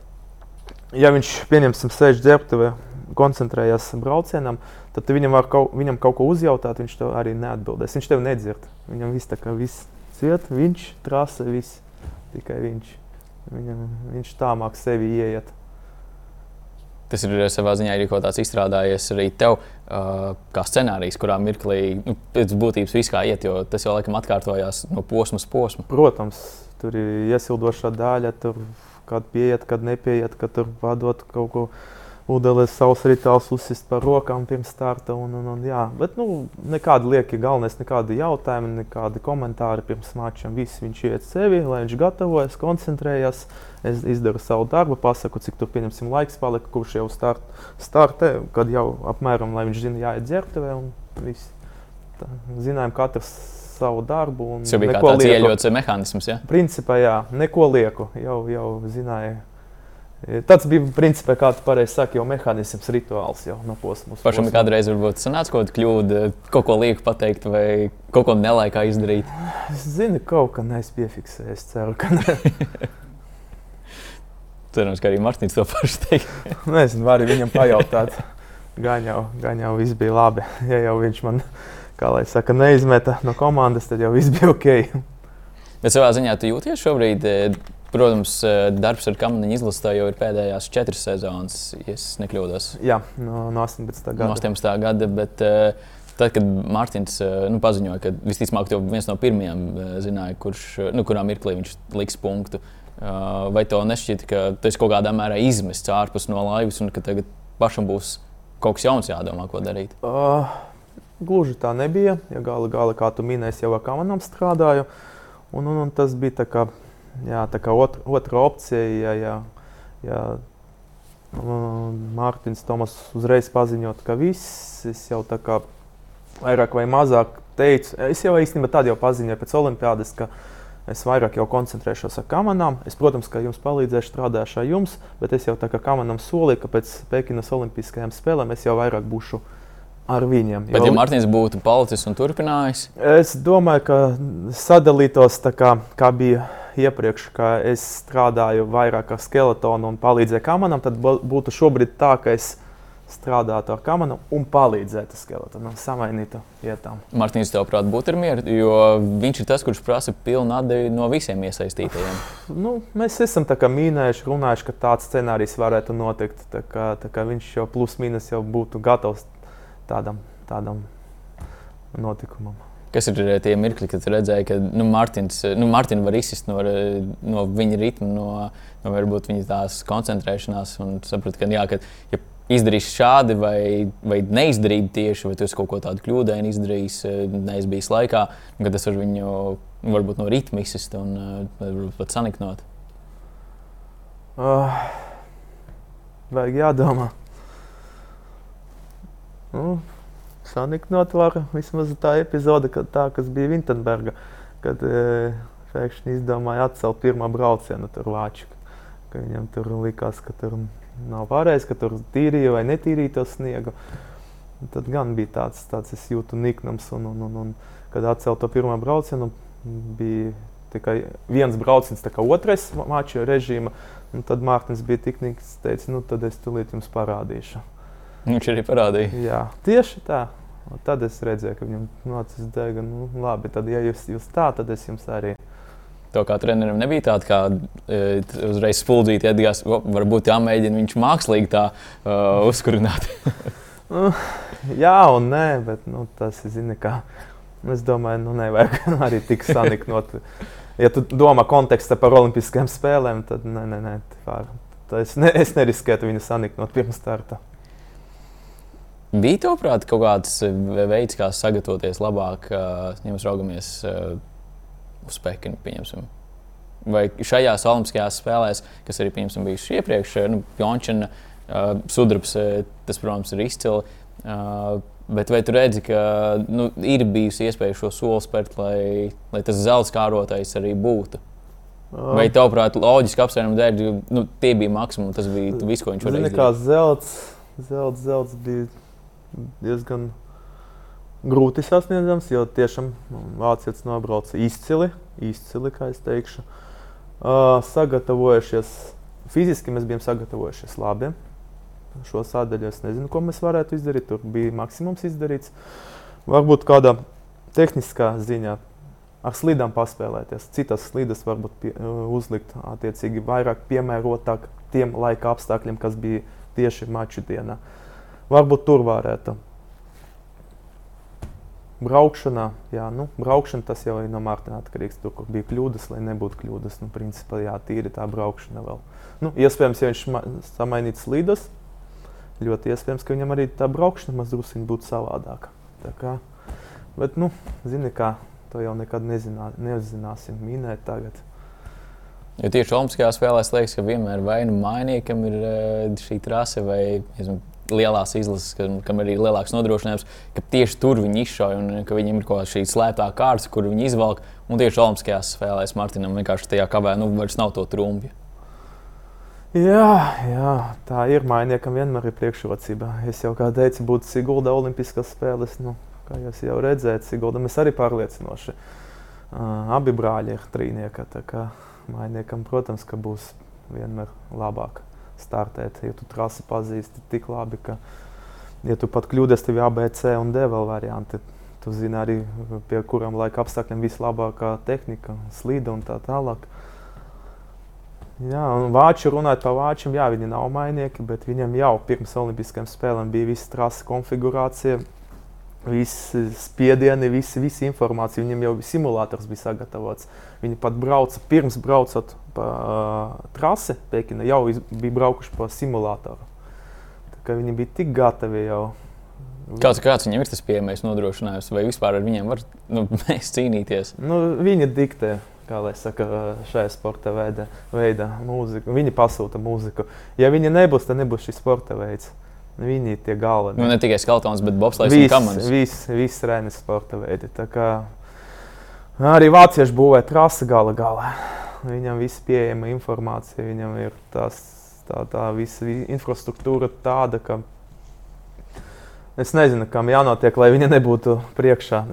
Ja viņš, pieņemsim, sēž ģērbtuvē, koncentrējas braucienam, tad viņam, kaut, viņam kaut ko uzjautāt, viņš to arī neatbildēs. Viņš tevi nedzird. Viņam viss tā kā viss ciet, viņš trasa, viss tikai viņš. Viņam, viņš tā māk sevi ieiet. Tas ir savā ziņā arī kaut kāds izstrādājies arī tev, uh, kā scenārijs, kurā mirklī nu, pēc būtības viss kā iet, jo tas jau laikam atkārtojās no posma uz posmu. Protams, tur ir iesildošā daļa, tur kad pieiet, kad nepieiet, kad tur vadot kaut ko ūdenis savus rituālus uzsist par rokām pirms starta. Un, un, un, jā. Bet nu, nekādi lieki galvenais, nekādi jautājumi, nekādi komentāri pirms mačiem. Viss viņš iet sevi, lai viņš gatavojas, koncentrējas. Es izdaru savu darbu, pasaku, cik tur pieņemsim laiks palika, kurš jau start, startē, kad jau apmēram, lai viņš zina, jāiet dzertuvē un viss. Tā, zinājām, katrs savu darbu. Tas bija kā tāds ieļots mehānisms, ja? Principā jā, neko lieku, jau, jau zināju Tas bija principā, kā tu pareizi saki, jau mehānisms, rituāls jau no posma. Pašam kādreiz varbūt sanāca kaut kāda kļūda, kaut ko lieku pateikt vai kaut ko nelaikā izdarīt. Es zinu, kaut kā neesmu piefiksējis. Es ceru, ka ne. *laughs* Cerams, ka arī Mārtiņš to pašu teiks. *laughs* Nezinu, var arī viņam pajautāt. Gan jau, gan jau viss bija labi. Ja jau viņš man, kā lai saka, neizmeta no komandas, tad jau viss bija ok. Bet savā ziņā tu jūties šobrīd Protams, eh, darbs ar kamaniņu izlasē jau ir pēdējās četras sezonas, ja nekļūdos. Jā, no, no 18. gada. No 18. gada bet, uh, Tad, kad Mārtiņš uh, nu, paziņoja, ka visticamāk jau viens no pirmajiem zināja, kurš, nu, kurā mirklī viņš liks punktu, vai tev nešķiet, ka tas kaut kādā mērā izmests ārpus no laivas un ka tagad pašam būs kaut kas jauns jādomā, ko darīt? Uh, gluži tā nebija. Ja gala, gala, kā tu minēji, jau ar kamanām strādāju. Un, un, un tas bija tā kā jā, tā kā otr, otra opcija, ja, ja, ja Mārtiņš Tomas uzreiz paziņot, ka viss, es jau tā kā vairāk vai mazāk teicu, es jau īstenībā tad jau paziņoju pēc olimpiādas, ka es vairāk jau koncentrēšos ar kamerām. Es, protams, ka jums palīdzēšu, strādāšu ar jums, bet es jau tā kā kameram solīju, ka pēc Pekinas Olimpiskajām spēlēm es jau vairāk būšu ar viņiem. Bet, jo, ja Mārtiņš būtu palicis un turpinājis, es domāju, ka sadalītos tā kā, kā bija iepriekš, ka es strādāju vairāk ar skeletonu un palīdzēju kamanam, tad būtu šobrīd tā, ka es strādātu ar kamanu un palīdzētu skeletonam, samainītu vietām. Mārtiņš, tev būtu ar mieru, jo viņš ir tas, kurš prasa pilnu atdevi no visiem iesaistītajiem. *sighs* nu, mēs esam minējuši, runājuši, ka tāds scenārijs varētu notikt. Tā kā, tā kā viņš jau plus mīnus jau būtu gatavs tādam, tādam notikumam. Kas ir eh, tie mirkļi, kad redzēji, ka nu, Mārtiņš eh, nu, var izsist no, eh, no viņa ritma, no, no varbūt viņa tās koncentrēšanās un saprast, ka, jā, ka ja izdarīs šādi vai, vai neizdarīt tieši, vai tu kaut ko tādu kļūdainu izdarījis, neizbijis laikā, kad tas var viņu varbūt no ritma izsist un varbūt pat saniknot. Uh, vajag jādomā. Uh, saniknot var vismaz tā epizode, kad tā, kas bija Vintenberga, kad e, pēkšņi izdomāja atcelt pirmā braucienu tur Vāču. Viņam tur likās, ka tur nav pareizi, ka tur tīrīja vai netīrīja to sniegu. Tad gan bija tāds, tāds es jūtu niknums, un, un, un, un kad atcelt to pirmā braucienu, bija tikai viens brauciens, tā kā otrais maču režīma. Un tad Mārtiņš bija tik nikns, teica, nu tad es tulīt jums parādīšu. Viņš arī parādīja. Jā, tieši tā. Un tad es redzēju, ka viņam nācis dega. Nu, labi, tad, ja jūs, jūs tā, tad es jums arī. To kā trenerim nebija tāda, kā e, uzreiz spuldīt, iedgās, varbūt jāmēģina viņš mākslīgi tā uh, uzkurināt. *laughs* nu, jā, un nē, bet nu, tas ir, zini, kā. Es domāju, nu, nevajag *laughs* arī tik saniknot. Ja tu domā kontekstā par Olimpiskajām spēlēm, tad nē, nē, nē, es, ne, es neriskētu viņu saniknot pirms starta. Bija tavuprāt kaut kāds eh, veids, kā sagatavoties labāk, ja mēs raugamies eh, uz Pekinu, pieņemsim. Vai šajās Olimpiskajās spēlēs, kas arī bijušas iepriekš, nu, Pjončina, Sudrabs, tas, protams, ir izcili. Bet vai tu redzi, ka nu, ir bijusi iespēja šo soli spērt, lai, lai tas zelta kārotais arī būtu? Vai tavuprāt, loģiski apsvērumu dēļ, nu, tie bija maksimums, tas bija viss, ko viņš varēja izdarīt? Kā zelts, zelts, zelts bija diezgan grūti sasniedzams, jo tiešām vācietis nobrauca izcili, izcili, kā es teikšu. Uh, sagatavojušies, fiziski mēs bijām sagatavojušies labi. Šo sadaļu es nezinu, ko mēs varētu izdarīt. Tur bija maksimums izdarīts. Varbūt kādā tehniskā ziņā ar slīdām paspēlēties. Citas slīdes varbūt pie, uh, uzlikt attiecīgi vairāk piemērotāk tiem laika apstākļiem, kas bija tieši maču dienā. Varbūt tur varētu. Braukšanā, jā, nu, braukšana tas jau ir no Mārtiņa atkarīgs. Tur, kur bija kļūdas, lai nebūtu kļūdas. Nu, principā, jā, tīri tā braukšana vēl. Nu, iespējams, ja viņš samainītu slīdes, ļoti iespējams, ka viņam arī tā braukšana mazliet būtu savādāka. Kā, bet, nu, zini, kā To jau nekad nezinā, nezināsim minēt tagad. Jo tieši Olimpiskajās spēlēs liekas, ka vienmēr vai nu mainīkam ir eh, šī trase vai esmu, lielās izlases, kam, kam ir lielāks nodrošinājums, ka tieši tur viņi izšauja un ka viņiem ir kaut kāda šī slēptā kārta, kur viņi izvelk. Un tieši Olimpiskajās spēlēs Martinam vienkārši tajā kavē, nu, vairs nav to trumpi. Jā, jā, tā ir. Mainīkam vienmēr ir priekšrocība. Es jau kā teicu, būtu Sigulda Olimpiskās spēles. Nu, Kā jūs jau redzat, Sigulda mēs arī pārliecinoši. Uh, abi brāļi ir trīnieki. Mainiekam, protams, ka būs vienmēr labāk startēt, ja tu trasi pazīsti tik labi, ka, ja tu pat kļūdies, tev ir ABC un D vēl varianti. Tu zini arī, pie kurām laika apstākļiem vislabākā tehnika, slīda un tā tālāk. Jā, un vāči runājot par vāčiem, jā, viņi nav mainieki, bet viņiem jau pirms Olimpiskajām spēlēm bija visa trasa konfigurācija Visi spiedieni, visi, visi informācija, viņam jau simulators bija sagatavots. Viņi pat brauca pirms braucot pa uh, trasi Pekina, jau iz, bija braukuši pa simulatoru. Viņi bija tik gatavi jau. Kāds, kāds viņam ir tas pieejamais nodrošinājums, vai vispār ar viņiem var nu, *laughs* cīnīties? Nu, viņi diktē, kā lai saka, šajā sporta veidā, veidā mūziku. Viņi pasūta mūziku. Ja viņi nebūs, tad nebūs šis sporta veids. Viņi ir tie galvenie. Nu, ne tikai skaltons, bet bobslēgs un kameras. Viss, viss Rēnas sporta veidi. Arī vācieši būvē trasi gala galā. Viņam viss pieejama informācija, viņam ir tās, tā, tā visa infrastruktūra tāda, ka es nezinu, kam jānotiek, lai viņa nebūtu priekšā.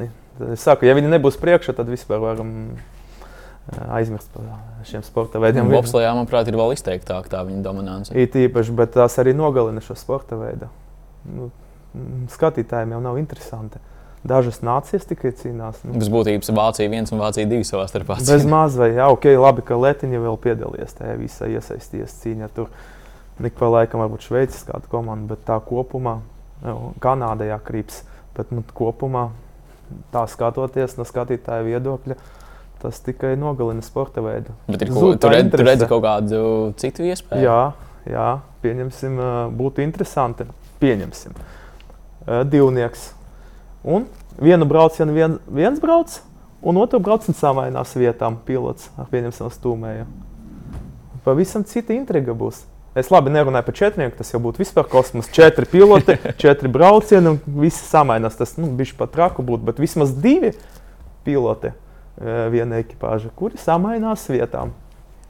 Es saku, ja viņa nebūs priekšā, tad vispār varam aizmirst par šiem sporta veidiem. Bobslijā, manuprāt, ir vēl izteiktāka tā viņa dominance. Ir īpaši, bet tās arī nogalina šo sporta veidu. Nu, skatītājiem jau nav interesanti. Dažas nācijas tikai cīnās. Nu. Bez būtības Vācija viens un Vācija divi savā starpā. Bez maz vai jā, ok, labi, ka Latvija vēl piedalījās tajā visā iesaistījies cīņā. Tur nik pa laikam varbūt Šveices kāda komanda, bet tā kopumā, Kanādā jākrīps, bet nu, kopumā tā skatoties no skatītāja viedokļa Tas tikai nogalina sporta veidu. Bet ir, ko, tu, redz, tu redzi kaut kādu citu iespēju? Jā, jā pieņemsim, būtu interesanti. Pieņemsim. Divnieks. Un vienu braucienu vien, viens brauc, un otru braucienu samainās vietām pilots ar pieņemsim stūmēju. Pavisam cita intriga būs. Es labi nerunāju par četriem, tas jau būtu vispār kosmos. Četri piloti, *laughs* četri braucieni, un visi samainās. Tas nu, bija pat traku būt, bet vismaz divi piloti viena ekipāža, kuri samainās vietām.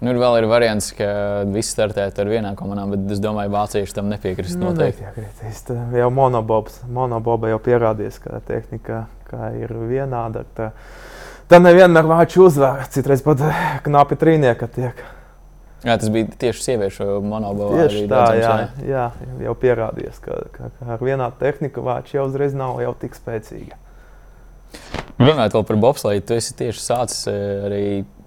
Nu, vēl ir variants, ka visi startētu ar vienām komandām, bet es domāju, ka vācieši tam nepiekrist. Nu, nepiekrist. Jau monobobs, monoboba jau pierādījis, ka tehnika ka ir vienāda. Tā, tā nevienmēr vāči uzvar, citreiz pat knapi trīnieka tiek. Jā, tas bija tieši sieviešu monobovā. Tieši tā, jā, jā, jau pierādījis, ka, ka, ka ar vienādu tehniku vāči jau uzreiz nav jau tik spēcīgi. Runājot par bobsleju, tu esi tieši sācis eh, arī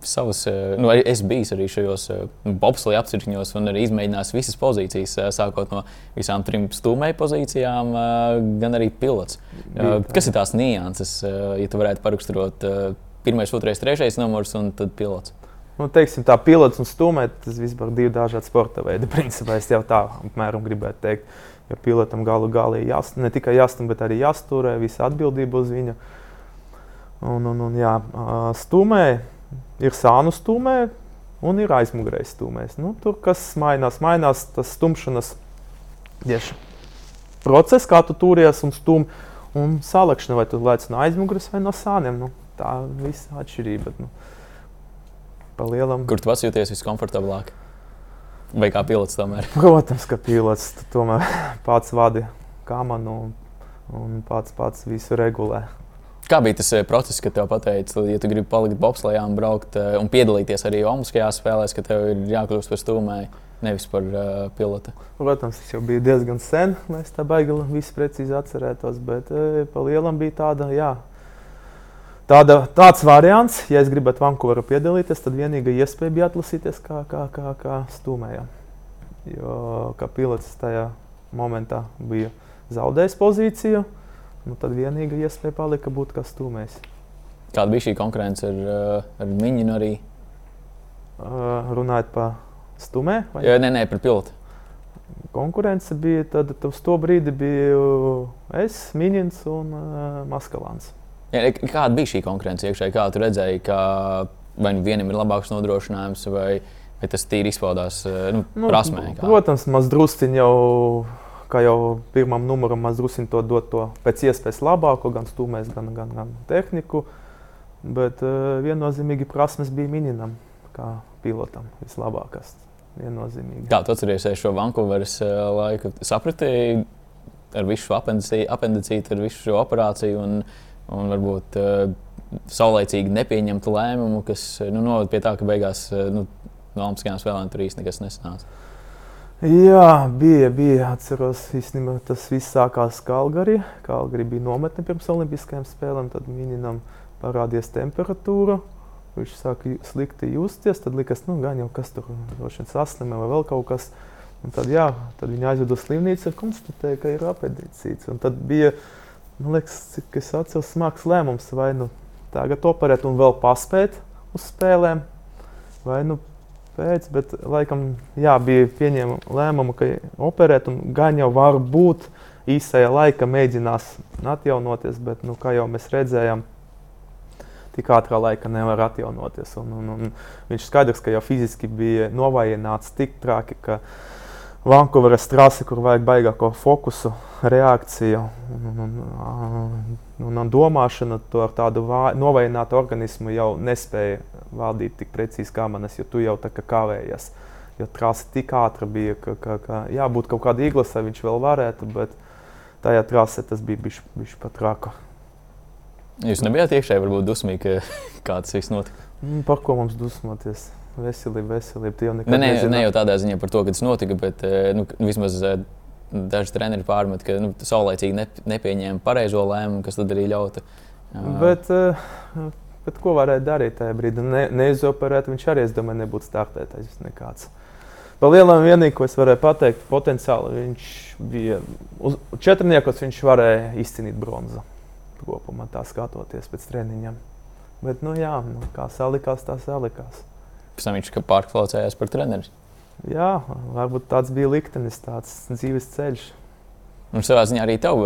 savus, eh, nu, es biju arī šajos eh, bobsleja apcirkņos un arī izmēģinājis visas pozīcijas, sākot no visām trim stūmēju pozīcijām, gan arī pilots. Bija, Kas ir tās nianses, ja tu varētu paraksturot pirmais, otrais, trešais numurs un tad pilots? Nu, teiksim, tā pilots un stūmēt, tas vispār divi dažādi sporta veidi. *laughs* Principā es jau tā apmēram gribētu teikt. Jo pilotam galu galā ir jāst, ne tikai jāstum, bet arī jāsturē visa atbildība uz viņu. Un, un, un, jā, stūmē ir sānu stūmē un ir aizmugurējs stūmēs. Nu, tur kas mainās, mainās tas stumšanas tieši process, kā tu turies un stūmi. Un salikšana, vai tu lēc no aizmugures vai no sāniem. Nu, tā viss atšķirība. Bet, nu, pa lielam. Kur tu jūties viskomfortablāk? Vai kā pilots tomēr? *laughs* Protams, ka pilots tomēr *laughs* pats vadi kamanu un, un pats, pats visu regulē. Kā bija tas eh, process, kad tev pateica, ja tu gribi palikt bobslēgā un braukt eh, un piedalīties arī Olimpiskajās spēlēs, ka tev ir jākļūst par stūmēju, nevis par uh, pilotu? Protams, tas jau bija diezgan sen, lai es tā baigi visu precīzi atcerētos, bet uh, pa lielam bija tāda, jā, tāda, tāds variants, ja es gribētu Vankūverā piedalīties, tad vienīgā iespēja bija atlasīties kā, kā, kā, kā stūmējam. Jo kā pilots tajā momentā bija zaudējis pozīciju, nu, tad vienīgā iespēja palika būt kā stūmējs. Kāda bija šī konkurence ar, uh, ar Miņinu arī? Uh, runājot par stūmē? vai? Jā, nē, nē, par pilotu. Konkurence bija tad, uz to brīdi biju es, Miņins un uh, Maskalāns. Jā, kāda bija šī konkurence iekšēji? Kā tu redzēji, ka vai nu vienam ir labāks nodrošinājums, vai, vai tas tīri izpaudās nu, Nu, prasmē? kā? Protams, maz drusciņš jau, kā jau pirmam numuram, maz drusciņš to dot to pēc iespējas labāko, gan stūmēs, gan, gan, gan tehniku. Bet uh, viennozīmīgi prasmes bija Miņinam, kā pilotam, vislabākās. Kā tu atceries šo Vankūveras uh, laiku? Sapratīji ar visu šo apendicī- apendicītu, ar visu šo operāciju un, un varbūt uh, saulēcīgi nepieņemtu lēmumu, kas nu, noved pie tā, ka beigās uh, nu, no Olimpiskajām spēlēm tur nekas nesanāca. Jā, bija, bija. Atceros, īstenībā tas viss sākās Kalgarī. Kalgarī bija nometne pirms Olimpiskajām spēlēm, tad Miņinam parādījās temperatūra. Viņš sāka slikti justies, tad likās, nu, gan jau kas tur droši vien saslimē vai vēl kaut kas. Un tad, jā, tad viņi aizveda uz slimnīcu un konstatēja, ka ir apendicīts. Un tad bija, man liekas, cik es atceros, smags lēmums, vai nu tagad operēt un vēl paspēt uz spēlēm, vai nu pēc, bet laikam jā, bija pieņēma lēmumu, ka operēt un gan jau var būt īsajā laika mēģinās atjaunoties, bet, nu, kā jau mēs redzējām, tik ātrā laika nevar atjaunoties. Un, un, un viņš skaidrs, ka jau fiziski bija novājināts tik traki, ka Vankūveras trase, kur vajag baigāko fokusu, reakciju un, un, un, un, un domāšanu, to ar tādu vā- novājinātu organismu jau nespēja valdīt tik precīzi kā manas, jo tu jau tā kā kavējies. Jo trase tik ātra bija, ka, ka, ka jābūt kaut kādai īglasai, viņš vēl varētu, bet tajā trasē tas bija bijis pat traka. Jūs nebijāt iekšēji varbūt dusmīgi, kā tas viss notika. Mm, Par ko mums dusmoties? Veselība, veselība. Ne, ne, ne jau tādā ziņā par to, ka tas notika, bet eh, nu, vismaz eh, daži treneri pārmet, ka nu, saulēcīgi ne, nepieņēma pareizo lēmumu, kas tad arī ļauta. Bet, eh, bet ko varēja darīt tajā brīdī? Ne, neizoperēt, viņš arī, es domāju, nebūtu startētājs nekāds. Par lielam vienīgais, ko es varēju pateikt, potenciāli viņš bija uz četrniekos, viņš varēja izcīnīt bronzu. Kopumā tā skatoties pēc treniņiem. Bet, nu jā, nu, kā salikās, tā salikās. Pēc tam viņš kā pārklaucējās par treneri. Jā, varbūt tāds bija liktenis, tāds dzīves ceļš. Un savā ziņā arī tev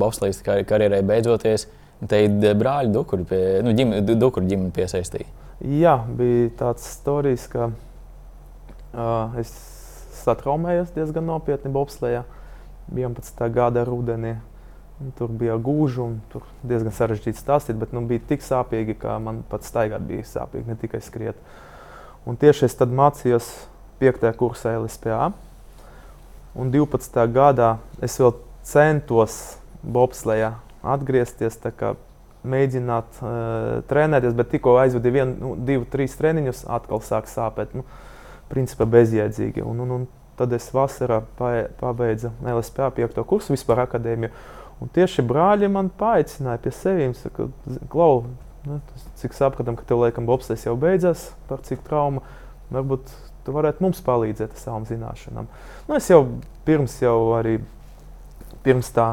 Bobslīdas karjerai beidzoties, te ir brāļi Dukuri, pie, nu, ģim, Dukuri ģimene piesaistīja. Jā, bija tāds stāstījums, ka uh, es satraumējos diezgan nopietni Bobslējā 11. gada rudenī. Tur bija gūži un tur diezgan sarežģīti stāstīt, bet nu, bija tik sāpīgi, ka man pat staigāt bija sāpīgi, ne tikai skriet. Un tieši es tad mācījos 5. kursā LSPA. Un 12. gadā es vēl centos Bobslējā atgriezties, kā mēģināt uh, trenēties, bet tikko aizvadīju vienu, nu, divu, trīs treniņus, atkal sāk sāpēt. Nu, principā bezjēdzīgi. Un, un, un tad es vasarā pa- pabeidzu LSPA 5. kursu vispār akadēmiju. Un tieši brāļi man paaicināja pie sevis, ka, Klau, nu, tas, cik sapratam, ka tev laikam Bobslis jau beidzās, par cik trauma. Varbūt tu varētu mums palīdzēt ar savām zināšanām. Nu, es jau pirms jau arī pirms tā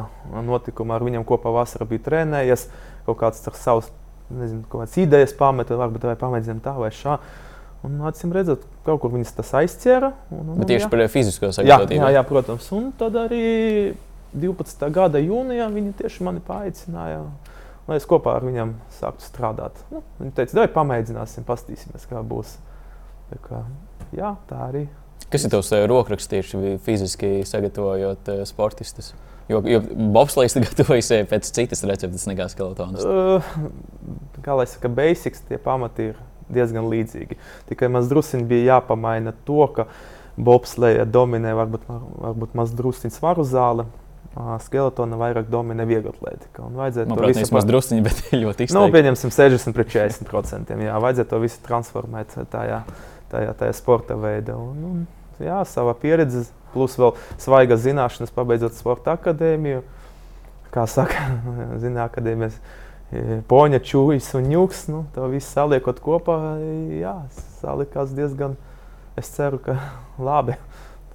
notikuma ar viņiem kopā vasarā biju trenējies, kaut kāds ar savus, nezinu, kādas idejas pameta, varbūt vai pamēģinām tā vai šā. Un, acīm redzot, kaut kur viņas tas aizķēra. Un, un, Bet tieši jā. par fizisko jā, sagatavotību. jā, jā, protams. Un tad arī 12. gada jūnijā viņi tieši mani paaicināja, lai es kopā ar viņiem sāktu strādāt. Nu, viņi teica, vai pamēģināsim, paskatīsimies, kā būs. Tā kā, jā, tā arī. Kas ir tavs rokraksts tieši fiziski sagatavojot sportistus? Jo, jo bobslēgs *laughs* gatavojas pēc citas receptes nekā skeletons. Uh, kā lai saka, basics, tie pamati ir diezgan līdzīgi. Tikai maz druskuļi bija jāpamaina to, ka bobslēga dominē varbūt, varbūt maz druskuļi svaru zāle. Skeletona vairāk dominē vieglatlētika. Vajadzētu Man to visu maz druskuļi, *laughs* bet ļoti izteikti. Nu, pieņemsim 60 pret 40 procentiem. Jā, vajadzētu to visu transformēt tajā, tajā, tajā sporta veidā. Un, un, jā, sava pieredze, plus vēl svaigas zināšanas, pabeidzot sporta akadēmiju. Kā saka, *laughs* zina, akadēmijas e, poņa, čūjas un ņūks. Nu, to visu saliekot kopā, jā, salikās diezgan, es ceru, ka *laughs* labi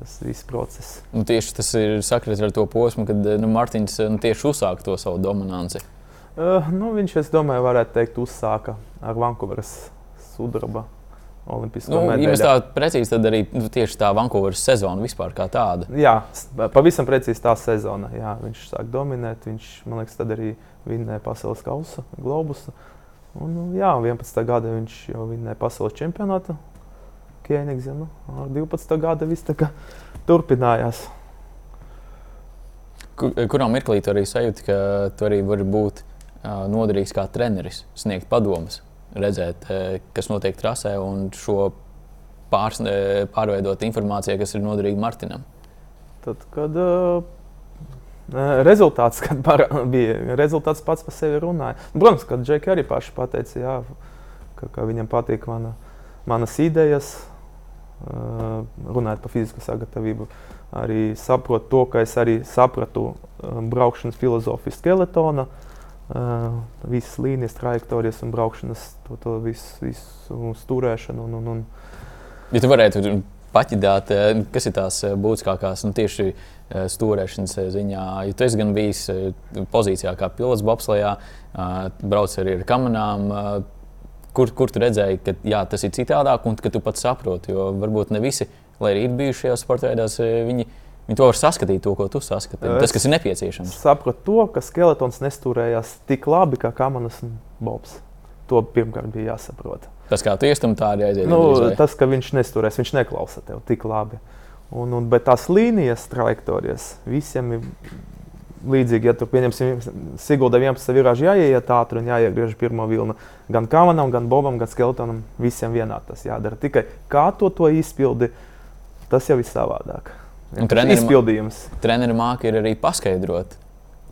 tas viss process. Nu, tieši tas ir sakrits ar to posmu, kad nu, Mārtiņš nu, tieši uzsāka to savu dominanci. Uh, nu, viņš, es domāju, varētu teikt, uzsāka ar Vankūveras sudraba Olimpisko nu, medaļu. Ja tā precīzi, tad arī nu, tieši tā Vankūveras sezona vispār kā tāda. Jā, pavisam precīzi tā sezona. Jā, viņš sāk dominēt, viņš, man liekas, tad arī vinnēja pasaules kausa, globusu. Un, nu, jā, 11. gada viņš jau vinnēja pasaules čempionātu Kienigzi. Nu, ar 12. gada viss tā kā turpinājās. Kur, kurā mirklī tu arī sajūti, ka tu arī vari būt uh, noderīgs kā treneris, sniegt padomus, redzēt, uh, kas notiek trasē un šo pārs, uh, pārveidot informāciju, kas ir noderīga Martinam? Tad, kad uh, rezultāts kad bija, rezultāts pats par sevi runāja. Protams, kad Džeki arī paši pateica, jā, ka, ka viņam patīk mana, manas idejas, runājot par fizisku sagatavību, arī saprotu to, ka es arī sapratu braukšanas filozofiju skeletona, visas līnijas, trajektorijas un braukšanas, to, to visu, visu stūrēšanu. Un, un, un. Ja tu varētu paķidāt, kas ir tās būtiskākās nu, tieši stūrēšanas ziņā, jo tu esi gan bijis pozīcijā kā pilots Bobslijā, brauc arī ar kamerām kur, kur tu redzēji, ka jā, tas ir citādāk un ka tu pats saproti. Jo varbūt ne visi, lai arī ir bijuši šajās sporta veidos, viņi, viņi to var saskatīt, to, ko tu saskati. Tas, kas ir nepieciešams. Es sapratu to, ka skeletons nestūrējās tik labi kā kamanas un bobs. To pirmkārt bija jāsaprot. Tas, kā tu iestam, tā arī aiziet. Nu, drīz, tas, ka viņš nestūrēs, viņš neklausa tev tik labi. Un, un, bet tās līnijas, trajektorijas visiem ir līdzīgi, ja tur pieņemsim, Sigulda 11 virāžu jāiet ātri un jāiegriež pirmo vilnu. Gan Kamanam, gan Bobam, gan Skeletonam visiem vienā tas jādara. Tikai kā to, to izpildi, tas jau ir savādāk. Treneris izpildījums. Treneris māca arī paskaidrot.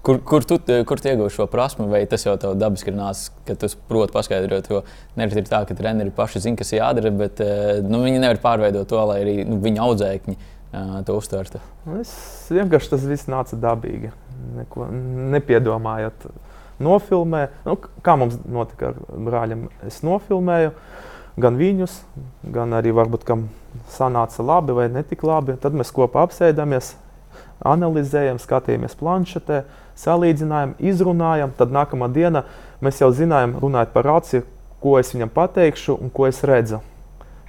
Kur, kur tu kur iegūsi šo prasmu, vai tas jau tev dabiski ir nācis, ka tu proti paskaidrot? Jo nereti ir tā, ka treneri paši zina, kas jādara, bet eh, nu, viņi nevar pārveidot to, lai arī nu, viņa audzēkņi uh, to uztvertu. Es vienkārši tas viss nāca dabīgi neko nepiedomājot. Nofilmē, nu, kā mums notika ar brāļiem. Es nofilmēju gan viņus, gan arī varbūt kam sanāca labi vai netik labi. Tad mēs kopā apsēdamies, analizējam, skatījāmies planšetē, salīdzinājām, izrunājām. Tad nākamā diena mēs jau zinājām, runājot par rāciju, ko es viņam pateikšu un ko es redzu.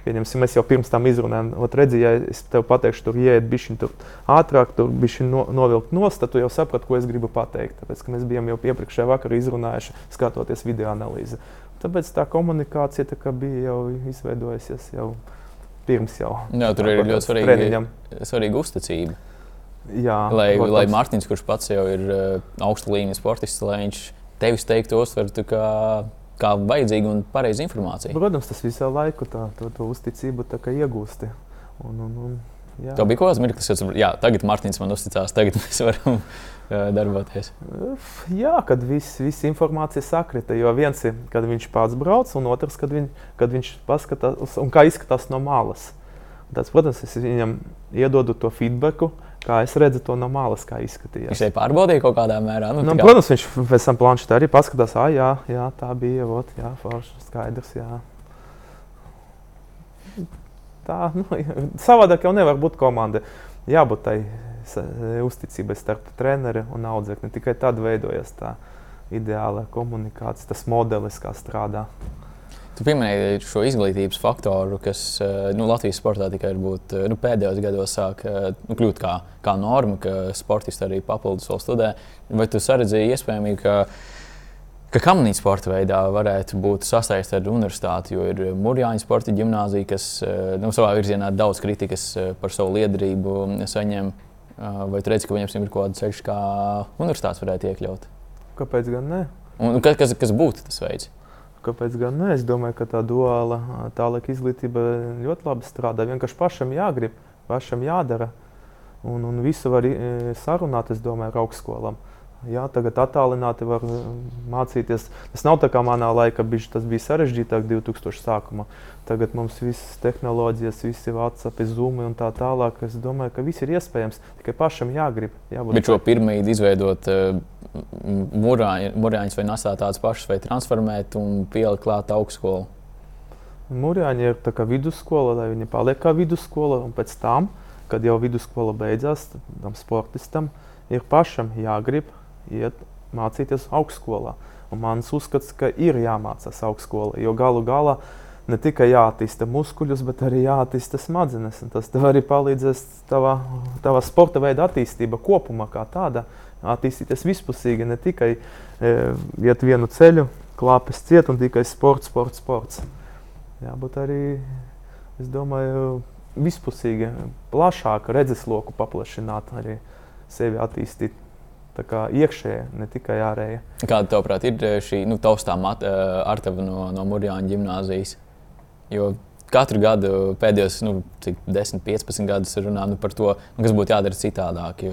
Pieņemsim, mēs jau pirms tam izrunājām, ot, redzi, ja es tev pateikšu, tur ieiet bišķiņ tur ātrāk, tur bišķiņ no, novilkt nost, tad tu jau saprati, ko es gribu pateikt. Tāpēc, ka mēs bijām jau iepriekšējā vakarā izrunājuši, skatoties video analīzi. Tāpēc tā komunikācija tā bija jau izveidojusies jau pirms jau. Jā, tur ir ļoti svarīga, svarīga uzticība. Jā, lai, protams. lai Mārtiņš, kurš pats jau ir uh, augsta līmeņa sportists, lai viņš tevis teiktu, uztvertu kā kā vajadzīga un pareiza informācija. Protams, tas visu laiku tā, to, to uzticību iegūsti. Un, un, un, jā. Tev bija kaut kāds mirklis, kas jā, tagad Mārtiņš man uzticās, tagad mēs varam darboties. Jā, kad viss vis informācija sakrita. Jo viens ir, kad viņš pats brauc, un otrs, kad, viņ, kad viņš paskatās, kā izskatās no malas. Tas, protams, es viņam iedodu to feedback, kā es redzu to no malas, kā izskatījās. Viņš jau pārbaudīja kaut kādā mērā. Nu, nu, kā... Protams, viņš pēc tam planšetē arī paskatās, ah, jā, jā, tā bija, ot, jā, forši, skaidrs. Jā. Tā, nu, *laughs* savādāk jau nevar būt komanda. Jābūt tai uzticībai starp treneri un audzēkni. Tikai tad veidojas tā ideāla komunikācija, tas modelis, kā strādā. Tu pieminēji šo izglītības faktoru, kas eh, nu, Latvijas sportā tikai būt, eh, nu, pēdējos gados sāk nu, kļūt kā, kā norma, ka sportisti arī papildus vēl studē. Vai tu saredzēji iespējami, ka, ka kamnīca sporta veidā varētu būt sasaistīta ar universitāti, jo ir Mūrjāņa sporta gimnāzija, kas nu, savā virzienā daudz kritikas par savu liederību saņem. Vai tu redzi, ka viņiem ir kaut kāda ceļš, kā universitātes varētu iekļaut? Kāpēc gan ne? Un kas, kas, kas būtu tas veids? Kāpēc gan ne? Es domāju, ka tā duāla tālāk izglītība ļoti labi strādā. Vienkārši pašam jāgrib, pašam jādara. Un, un visu var sarunāt, es domāju, ar augstskolām. Jā, tagad attālināti var eh, mācīties. Tas nav tā kā manā laikā, bišķi, tas bija sarežģītāk 2000. sākumā. Tagad mums visas tehnoloģijas, visi WhatsApp, Zoom un tā tālāk. Es domāju, ka viss ir iespējams, tikai pašam jāgrib. Jābūt Bet šo pirmīdu izveidot uh, murāņus vai nesāt tādus pašus, vai transformēt un pielikt klāt augstskolu? Mūrjāņi ir tā kā vidusskola, lai viņi paliek kā vidusskola, un pēc tam, kad jau vidusskola beidzās, tam sportistam ir pašam jāgrib iet mācīties augstskolā. Un mans uzskats, ka ir jāmācās augstskolā, jo galu galā ne tikai jāattīsta muskuļus, bet arī jāattīsta smadzenes. Tas tev arī palīdzēs tavā, tavā sporta veida attīstība kopumā kā tāda. Attīstīties vispusīgi, ne tikai e, iet vienu ceļu, klāpes ciet un tikai sports, sports, sports. Jābūt arī, es domāju, vispusīgi, plašāk redzesloku paplašināt, arī sevi attīstīt Tā kā iekšējā, ne tikai ārējā. Kāda, tavuprāt, ir eh, šī nu, taustā uh, artava no, no Mūrjāņa gimnāzijas? Jo katru gadu pēdējos nu, 10, 15 gadus runā nu, par to, nu, kas būtu jādara citādāk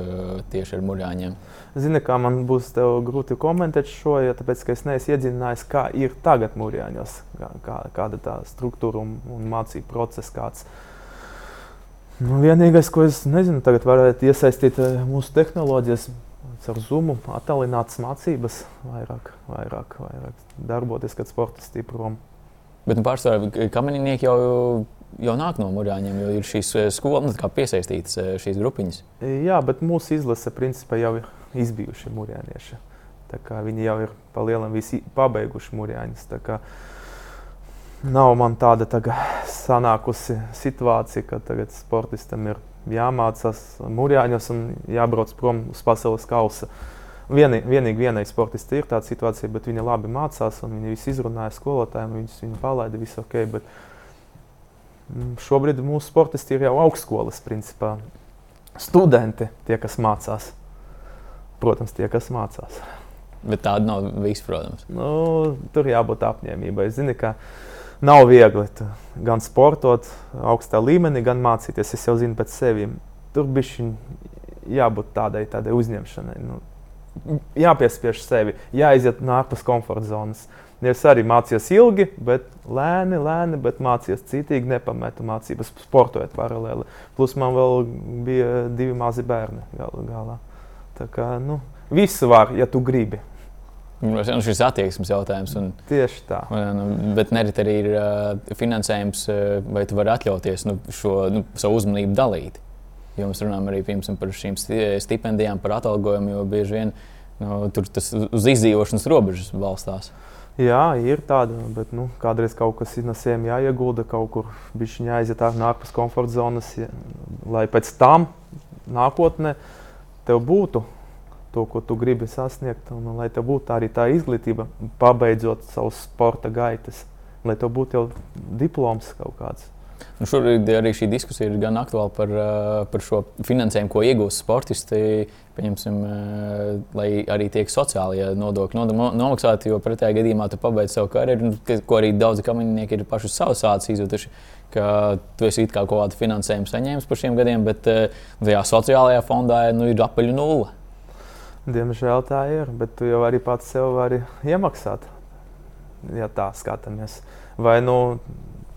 tieši ar Mūrjāņiem. Zini, kā man būs grūti komentēt šo, jo tāpēc, es neesmu iedziļinājies, kā ir tagad Mūrjāņos, kā, kā, kāda tā struktūra un, un mācību process. Kāds. Nu, vienīgais, ko es nezinu, tagad varētu iesaistīt eh, mūsu tehnoloģijas caur Zoom attālinātas mācības, vairāk, vairāk, vairāk darboties, kad sportisti prom. Bet nu, pārsvarā kamerinieki jau, jau nāk no mūrāņiem, jo ir šīs eh, skolas nu, piesaistītas eh, šīs grupiņas. Jā, bet mūsu izlase principā jau ir izbijuši mūrāņieši. Viņi jau ir pa lielam visi pabeiguši mūrāņus. Nav man tāda sanākusi situācija, ka tagad sportistam ir jāmācās mūrjāņos un jābrauc prom uz pasaules kausa. Vieni, vienīgi vienai sportistai ir tāda situācija, bet viņa labi mācās un viņa visu izrunāja skolotājiem, viņus viņa palaida, viss ok. Bet mm, šobrīd mūsu sportisti ir jau augstskolas principā. Studenti, tie, kas mācās. Protams, tie, kas mācās. Bet tāda nav viss, protams. Nu, tur jābūt apņēmībai. Zini, ka, uh, nav viegli gan sportot augstā līmenī, gan mācīties. Es jau zinu pēc sevis. Tur bija jābūt tādai, tādai uzņemšanai. Nu, jāpiespiež sevi, jāiziet no ārpus komforta zonas. Es arī mācījos ilgi, bet lēni, lēni, bet mācījos citīgi, nepametu mācības, sportojot paralēli. Plus man vēl bija divi mazi bērni galā. Tā kā nu, visu var, ja tu gribi. Nu, šis attieksmes jautājums. Un, Tieši tā. Un, nu, bet nerit arī ir uh, finansējums, uh, vai tu vari atļauties nu, šo nu, savu uzmanību dalīt. Jo mēs runājam arī piemēram, par šīm stipendijām, par atalgojumu, jo bieži vien nu, tur tas uz izdzīvošanas robežas balstās. Jā, ir tāda, bet nu, kādreiz kaut kas sevis jāiegulda, kaut kur bija jāiziet ārpus komforta zonas, lai pēc tam nākotnē tev būtu to, ko tu gribi sasniegt, un lai tev būtu arī tā izglītība, pabeidzot savus sporta gaitas, lai tev būtu jau diploms kaut kāds. Nu šobrīd arī šī diskusija ir gan aktuāla par, par šo finansējumu, ko iegūst sportisti. Pieņemsim, lai arī tiek sociālajie nodokļi nomaksāti, jo pretējā gadījumā tu pabeidz savu karjeru, ko arī daudzi kaminieki ir paši savus sācis izjutuši. Ka tu esi kā kaut kādu finansējumu saņēmis par šiem gadiem, bet tajā sociālajā fondā nu, ir apaļu nulle. Diemžēl tā ir, bet tu jau arī pats sev vari iemaksāt, ja tā skatāmies. Vai nu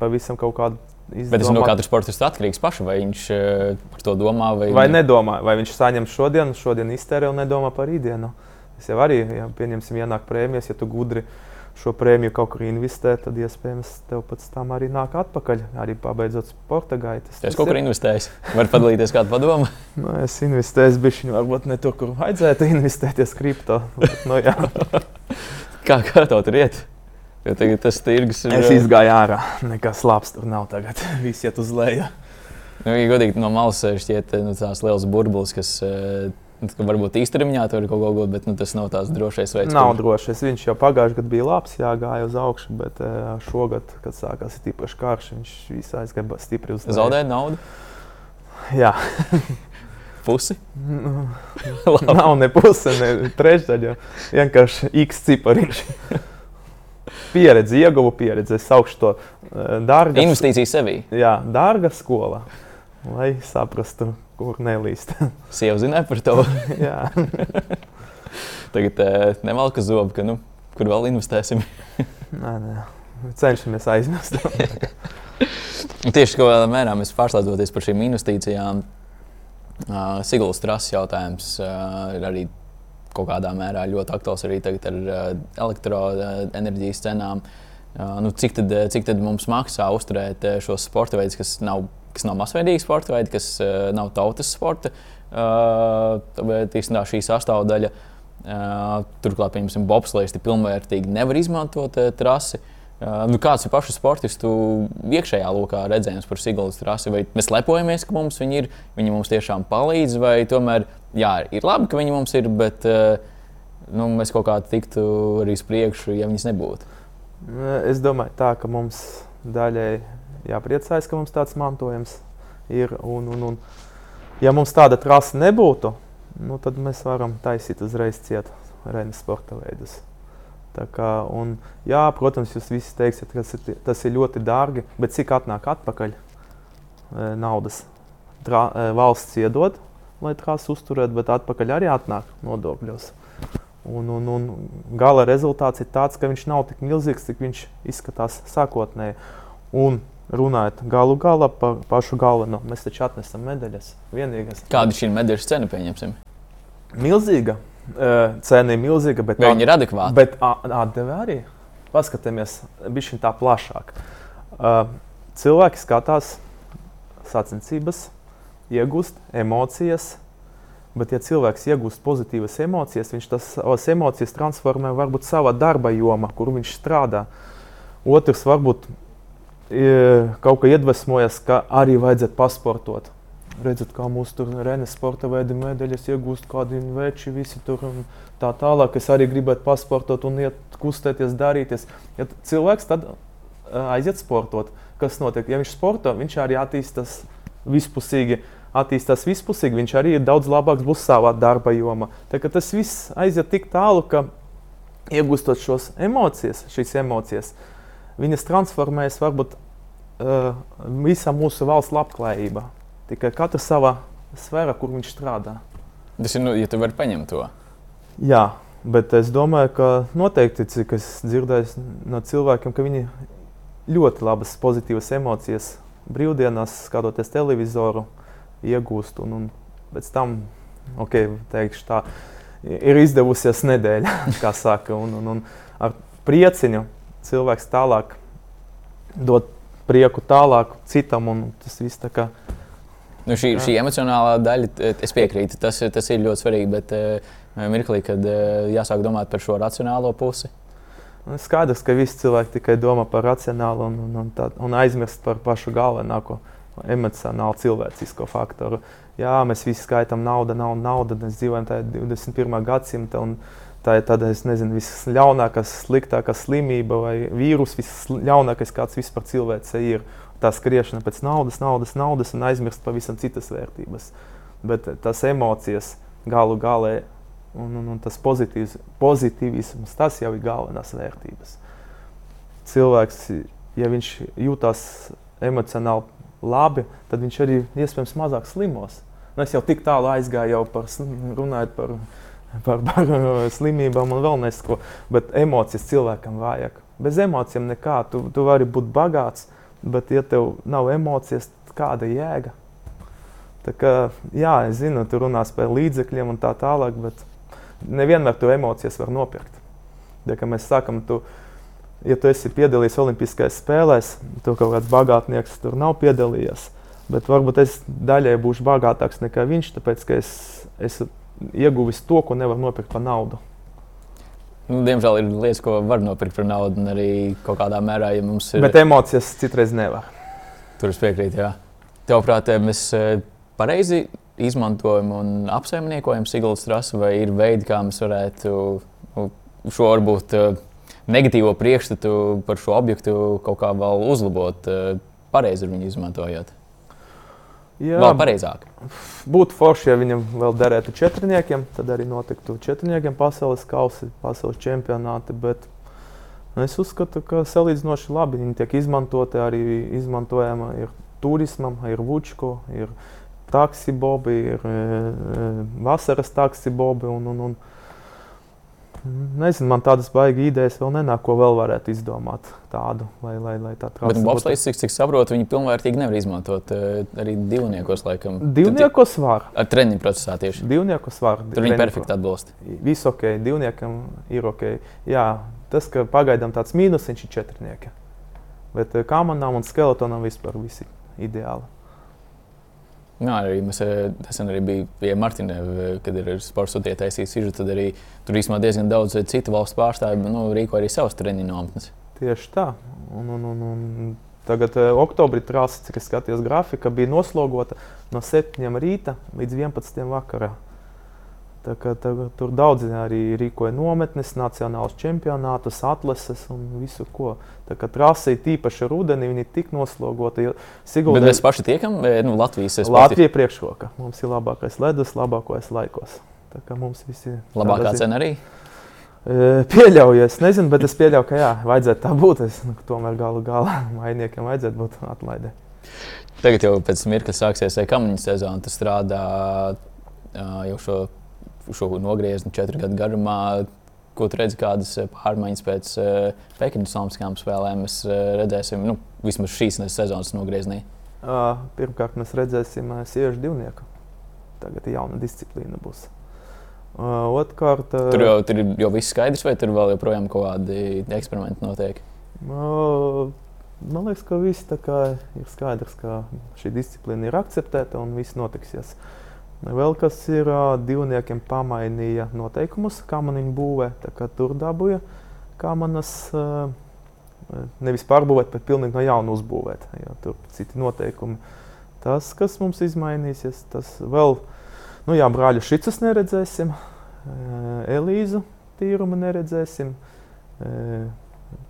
pavisam kaut kādu izdomāt. Bet tas no katra sportista atkarīgs pašam, vai viņš eh, par to domā. Vai, vai nedomā, vai viņš saņem šodien, šodien iztērē un nedomā par rītdienu. Tas jau arī, ja pieņemsim, ienāk prēmijas, ja tu gudri šo prēmiju kaut kur investē, tad iespējams tev pēc tam arī nāk atpakaļ, arī pabeidzot sporta gaitas. Es kaut kur investēju. Var padalīties kādu padomu? nu, es investēju, bišķiņu, varbūt ne tur, kur vajadzētu investēties kripto. Bet, nu, *laughs* kā, kā tev tur iet? Jo tagad tas tirgus ir. Es izgāju ārā. Nekas labs tur nav tagad. *laughs* Viss iet uz leju. Nu, ja godīgi no malas šķiet nu, tās liels burbulis, kas Varbūt īstermiņā tur ir kaut ko gūt, bet nu, tas nav tāds drošais veids. Nav kur... drošais. Viņš jau pagājušajā gadā bija labs, jā, gāja uz augšu, bet uh, šogad, kad sākās īpaši karš, viņš visā aizgāja stipri uz leju. Zaudēja naudu? Jā. *laughs* pusi? nav ne puse, ne trešdaļa. Vienkārši x cipariņš. pieredzi, ieguvu pieredzi. Es saukšu to uh, dārgu. Investīcija sevī. Jā, dārga skola lai saprastu, kur nelīst. *laughs* Sieva zināja par to. *laughs* Jā. *laughs* Tagad uh, nemalka zobu, ka nu, kur vēl investēsim. nē, nē. Cenšamies aizmirst. Tieši kādā mērā mēs pārslēdzoties par šīm investīcijām. Uh, Sigūdas trases jautājums uh, ir arī kaut kādā mērā ļoti aktuāls arī tagad ar uh, elektroenerģijas cenām. Uh, nu, cik, tad, cik tad mums maksā uzturēt šos sporta veidus, kas nav kas nav masveidīgi sporta veidi, kas uh, nav tautas sporta, uh, bet īstenībā šī sastāvdaļa. Uh, turklāt, piemēram, bobslēgs pilnvērtīgi nevar izmantot uh, trasi. Uh, nu, kāds ir pašu sportistu iekšējā lokā redzējums par Sigūdas trasi? Vai mēs lepojamies, ka mums viņi ir, viņi mums tiešām palīdz, vai tomēr jā, ir labi, ka viņi mums ir, bet uh, nu, mēs kaut kā tiktu arī uz priekšu, ja viņas nebūtu? Es domāju, tā, ka mums daļai jāpriecājas, ka mums tāds mantojums ir. Un, un, un, ja mums tāda trasa nebūtu, nu, tad mēs varam taisīt uzreiz ciet Renes sporta veidus. Kā, un, jā, protams, jūs visi teiksiet, ka tas ir, tas ir ļoti dārgi, bet cik atnāk atpakaļ e, naudas? Tra, e, valsts iedod, lai trasu uzturētu, bet atpakaļ arī atnāk nodokļos. Un, un, un gala rezultāts ir tāds, ka viņš nav tik milzīgs, cik viņš izskatās sākotnēji. Un runājot galu galā par pašu galveno. Mēs taču atnesam medaļas. Vienīgais. Kāda ir šī medaļas cena, pieņemsim? Milzīga. Cena ir milzīga, bet Vai viņi ir adekvāti. Bet atdeve arī. Paskatāmies, bija tā plašāk. Cilvēki skatās sacensības, iegūst emocijas. Bet, ja cilvēks iegūst pozitīvas emocijas, viņš tās emocijas transformē varbūt savā darba jomā, kur viņš strādā. Otrs, varbūt kaut kā iedvesmojas, ka arī vajadzētu pasportot. Redzat, kā mūsu tur Renes sporta veidi medaļas iegūst, kādi veči visi tur un tā tālāk. Es arī gribētu pasportot un iet kustēties, darīties. Ja cilvēks tad aiziet sportot, kas notiek? Ja viņš sporto, viņš arī attīstās vispusīgi. Attīstās vispusīgi, viņš arī ir daudz labāks būs savā darba jomā. Tas viss aiziet tik tālu, ka iegūstot šos emocijas, šīs emocijas, viņas transformējas varbūt uh, visa mūsu valsts labklājība. Tikai katrs savā sfērā, kur viņš strādā. Tas ir, nu, ja tu vari paņemt to. Jā, bet es domāju, ka noteikti, cik es dzirdēju no cilvēkiem, ka viņi ļoti labas, pozitīvas emocijas brīvdienās, skatoties televizoru, iegūst. Un, un pēc tam, ok, teikšu tā, ir izdevusies nedēļa, *laughs* kā saka, un, un, un ar prieciņu cilvēks tālāk dod prieku tālāk citam. Tas viss tā kā. Nu, šī, šī emocionālā daļa, es piekrītu, tas, tas ir ļoti svarīgi. Bet uh, mirklī, kad uh, jāsāk domāt par šo racionālo pusi. Nu, skaidrs, ka visi cilvēki tikai domā par racionālu un, un, un, tā, un aizmirst par pašu galvenāko emocionālu cilvēcisko faktoru. Jā, mēs visi skaitām naudu, naudu, naudu. Mēs dzīvojam tajā 21. gadsimtā. Tā ir tāda, es nezinu, visļaunākā, sliktākā slimība vai vīrus, visļaunākais, kāds vispār cilvēce ir. Tā skriešana pēc naudas, naudas, naudas un aizmirst pavisam citas vērtības. Bet tas emocijas galu galā un, un, un tas pozitīvisms, tas jau ir galvenās vērtības. Cilvēks, ja viņš jūtas emocionāli labi, tad viņš arī iespējams mazāk slimos. Nu, es jau tik tālu aizgāju par runājot par par, *laughs* par slimībām un vēl nesko. Bet emocijas cilvēkam vajag. Bez emocijām nekā. Tu, tu vari būt bagāts, bet, ja tev nav emocijas, kāda jēga? Tā kā, jā, es zinu, tu runās par līdzekļiem un tā tālāk, bet nevienmēr tu emocijas var nopirkt. Ja, mēs sakām, tu, ja tu esi piedalījies Olimpiskajās spēlēs, tu kaut kāds bagātnieks tur nav piedalījies. Bet varbūt es daļai būšu bagātāks nekā viņš, tāpēc ka es esmu ieguvis to, ko nevar nopirkt par naudu. Nu, diemžēl ir lietas, ko var nopirkt par naudu, un arī kaut kādā mērā, ja mums ir. Bet emocijas citreiz nevar. Tur es piekrītu, jā. Tavuprāt, mēs eh, pareizi izmantojam un apsaimniekojam Siguldas trasu, vai ir veidi, kā mēs varētu šo varbūt negatīvo priekšstatu par šo objektu kaut kā vēl uzlabot, pareizi viņu izmantojot? Jā, vēl pareizāk. Būtu forši, ja viņam vēl derētu četrniekiem, tad arī notiktu četrniekiem pasaules kausi, pasaules čempionāti. Bet es uzskatu, ka salīdzinoši labi viņi tiek izmantoti arī izmantojama ir turismam, ir vučko, ir taksi bobi, ir e, e, vasaras taksi bobi. Un, un, un, Nezinu, man tādas baigas idejas vēl nenāk, ko vēl varētu izdomāt tādu, lai, lai, lai tā trāpītu. Bet bobslēgs, cik, cik saprotu, viņi pilnvērtīgi nevar izmantot uh, arī divniekos, laikam. Divniekos var. Ar treniņu procesā tieši. Divniekos var. Tur viņi perfekti atbilst. Viss ok, divniekam ir ok. Jā, tas, ka pagaidām tāds mīnus, viņš ir četrnieki. Bet uh, kamanām un skeletonam vispār visi ideāli. Jā, arī mēs nesen arī bijām pie Martina, kad ir sports studija taisīts sižu, tad arī tur īstenībā diezgan daudz citu valstu pārstāvju nu, rīko arī savas treniņu nometnes. Tieši tā. Un, un, un, un tagad oktobrī trāsa, cik es skatījos grafika, bija noslogota no 7 rīta līdz 11 vakarā. Tā, ka, tā, tur daudzi arī rīkoja nometnes, nacionālus čempionātus, atlases un visu ko. Tā kā trasē tīpaši rudenī, viņi ir tik noslogoti. Sigulda... Bet mēs paši tiekam nu, Latvijas sportā. Latvija priekšroka. Mums ir labākais ledus, labākais laikos. Tā kā mums visi. Labākā cena arī? Pieļauju, es nezinu, bet es pieļauju, ka jā, vajadzētu tā būt. Es, nu, tomēr galu galā *laughs* mainiekiem vajadzētu būt atlaidē. Tagad jau pēc mirkļa sāksies e-kamiņu sezona. Tu strādā jau šo šo nogriezni četru gadu garumā. Ko tu redzi, kādas eh, pārmaiņas pēc uh, Pekinas Olimpiskajām spēlēm mēs uh, redzēsim, nu, vismaz šīs sezonas nogriezienī? Uh, pirmkārt, mēs redzēsim uh, sieviešu divnieku. Tagad jauna disciplīna būs. Uh, Otrkārt, uh, tur jau tur jau viss skaidrs, vai tur vēl joprojām kaut kādi eksperimenti notiek? Uh, man liekas, ka viss ir skaidrs, ka šī disciplīna ir akceptēta un viss notiksies. Uh, Vēl kas ir divniekiem pamainīja noteikumus, kā man viņa būvē. Tur dabūja kā manas nevis pārbūvēt, bet pilnīgi no jauna uzbūvēt. Jo tur citi noteikumi. Tas, kas mums izmainīsies, tas vēl, nu jā, brāļu šicus neredzēsim, Elīzu tīrumu neredzēsim.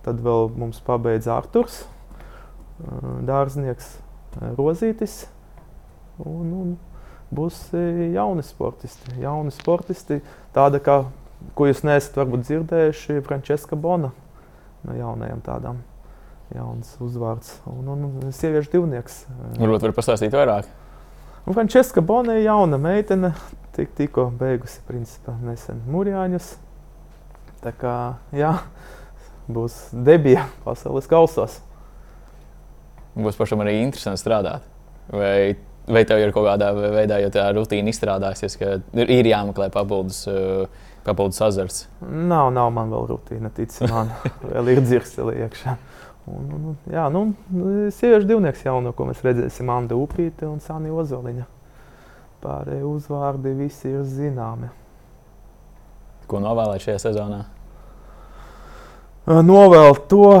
Tad vēl mums pabeidz Arturs, dārznieks Rozītis. Un, un, būs e, jauni sportisti. Jauni sportisti tāda, kā, ko jūs neesat varbūt dzirdējuši, Frančiska Bona no jaunajām tādām. Jauns uzvārds un, un, un sieviešu divnieks. Varbūt var pastāstīt vairāk. Un Frančiska Bona ir jauna meitene, tik, tikko beigusi principā nesen Mūrjāņus. Tā kā, jā, būs debija pasaules kausos. Būs pašam arī interesanti strādāt. Vai Vai tev ir kaut kādā veidā, ja tā rutīna izstrādāsies, ka ir jāmeklē papildus, uh, papildus azarts? Nav, nav man vēl rutīna, tic man, *laughs* vēl ir dzirksteli iekšā. Un, un, jā, nu, sieviešu divnieks jauno, ko mēs redzēsim, Anda Upīte un Sāni Ozoliņa. Pārējie uzvārdi visi ir zināmi. Ko novēlēt šajā sezonā? Novēl to,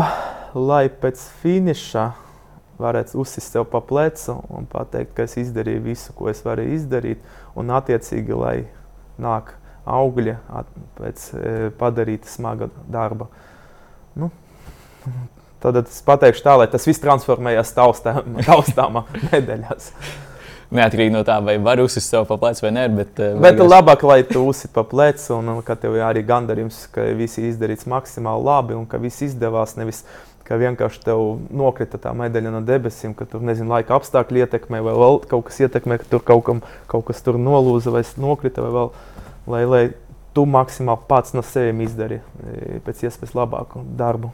lai pēc finiša varētu uzsist sev pa plecu un pateikt, ka es izdarīju visu, ko es varēju izdarīt, un attiecīgi, lai nāk augļi pēc e, padarīta smaga darba. Nu, tad es pateikšu tā, lai tas viss transformējas *laughs* taustāmā medaļās. Neatkarīgi no tā, vai var uzsist sev pa plecu vai nē. Bet, uh, bet vajag... labāk, lai tu uzsit pa plecu un, ka tev ir arī gandarījums, ka viss izdarīts maksimāli labi un ka viss izdevās. Nevis ka vienkārši tev nokrita tā medaļa no debesīm, ka tur nezinu, laika apstākļi ietekmē, vai vēl kaut kas ietekmē, ka tur kaut, kam, kaut kas tur nolūza vai nokrita, vai vēl, lai, lai tu maksimāli pats no sevis izdari e, pēc iespējas labāku darbu.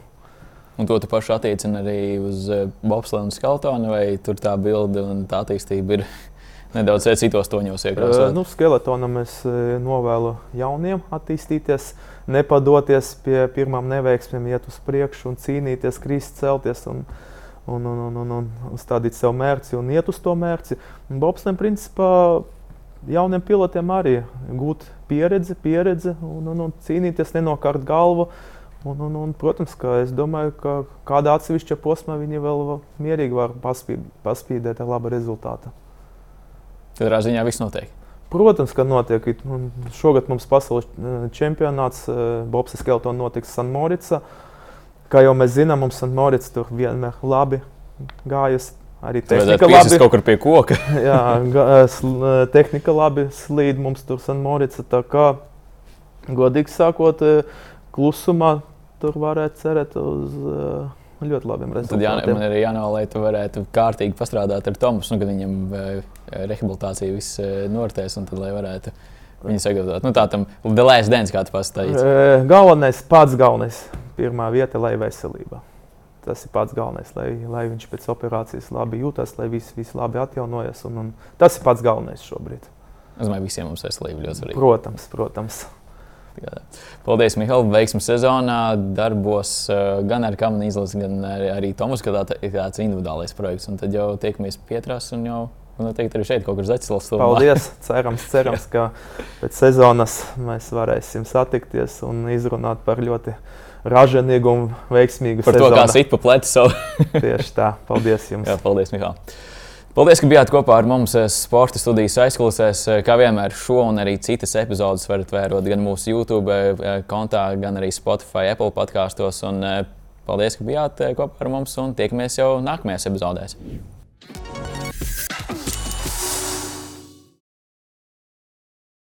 Un to tu pašu attiecini arī uz e, bobsledu un skeletonu, vai tur tā bilde un tā attīstība ir *laughs* nedaudz citos toņos iekrāsot? Uh, nu, skeletonam es novēlu jauniem attīstīties. Uh, nepadoties pie pirmām neveiksmēm, iet uz priekšu un cīnīties, krist, celties un, un, un, un, un, un uzstādīt sev mērci un iet uz to mērci. Bobslēm principā jauniem pilotiem arī gūt pieredzi, pieredzi un, un, un cīnīties, nenokārt galvu. Un, un, un, protams, ka es domāju, ka kādā atsevišķa posmā viņi vēl mierīgi var paspīd, paspīdēt ar labu rezultātu. Katrā ziņā viss notiek. Protams, ka notiek. Šogad mums pasaules čempionāts Bobs Skeltons notiks Sanmoricā. Kā jau mēs zinām, mums Sanmoricā tur vienmēr labi gājas. Arī tehnika labi. kaut kur pie koka. *laughs* jā, tehnika labi slīd mums tur Sanmoricā. Tā kā godīgi sakot, klusumā tur varētu cerēt uz ļoti labiem rezultātiem. Tad jā, man arī jānolai, tu varētu kārtīgi pastrādāt ar Tomasu, nu, kad viņam rehabilitācija viss noritēs, un tad lai varētu viņu sagatavot. Nu, tā tam delēs dienas, kā tu pastāstīji. Galvenais, pats galvenais, pirmā vieta, lai veselība. Tas ir pats galvenais, lai, lai viņš pēc operācijas labi jūtas, lai viss, viss labi atjaunojas. Un, un tas ir pats galvenais šobrīd. Es domāju, visiem mums veselība ļoti svarīga. Protams, protams. Paldies, Mihāl. Veiksmi sezonā. Darbos gan ar Kamanu izlasi, gan arī Tomas, kad tā ir tāds individuālais projekts. Un tad jau tiekamies pietrās un jau noteikti arī šeit kaut kur zacēlās. Paldies! Cerams, *laughs* cerams, ka pēc sezonas mēs varēsim satikties un izrunāt par ļoti ražīgu un veiksmīgu par sezonu. Par to, kā sit pa plecu savu. Tieši tā. Paldies *laughs* jums! Jā, paldies, Mihāl! Paldies, ka bijāt kopā ar mums sporta studijas aizkulisēs. Kā vienmēr, šo un arī citas epizodes varat vērot gan mūsu YouTube kontā, gan arī Spotify, Apple podkāstos. Paldies, ka bijāt kopā ar mums un tiekamies jau nākamajās epizodēs.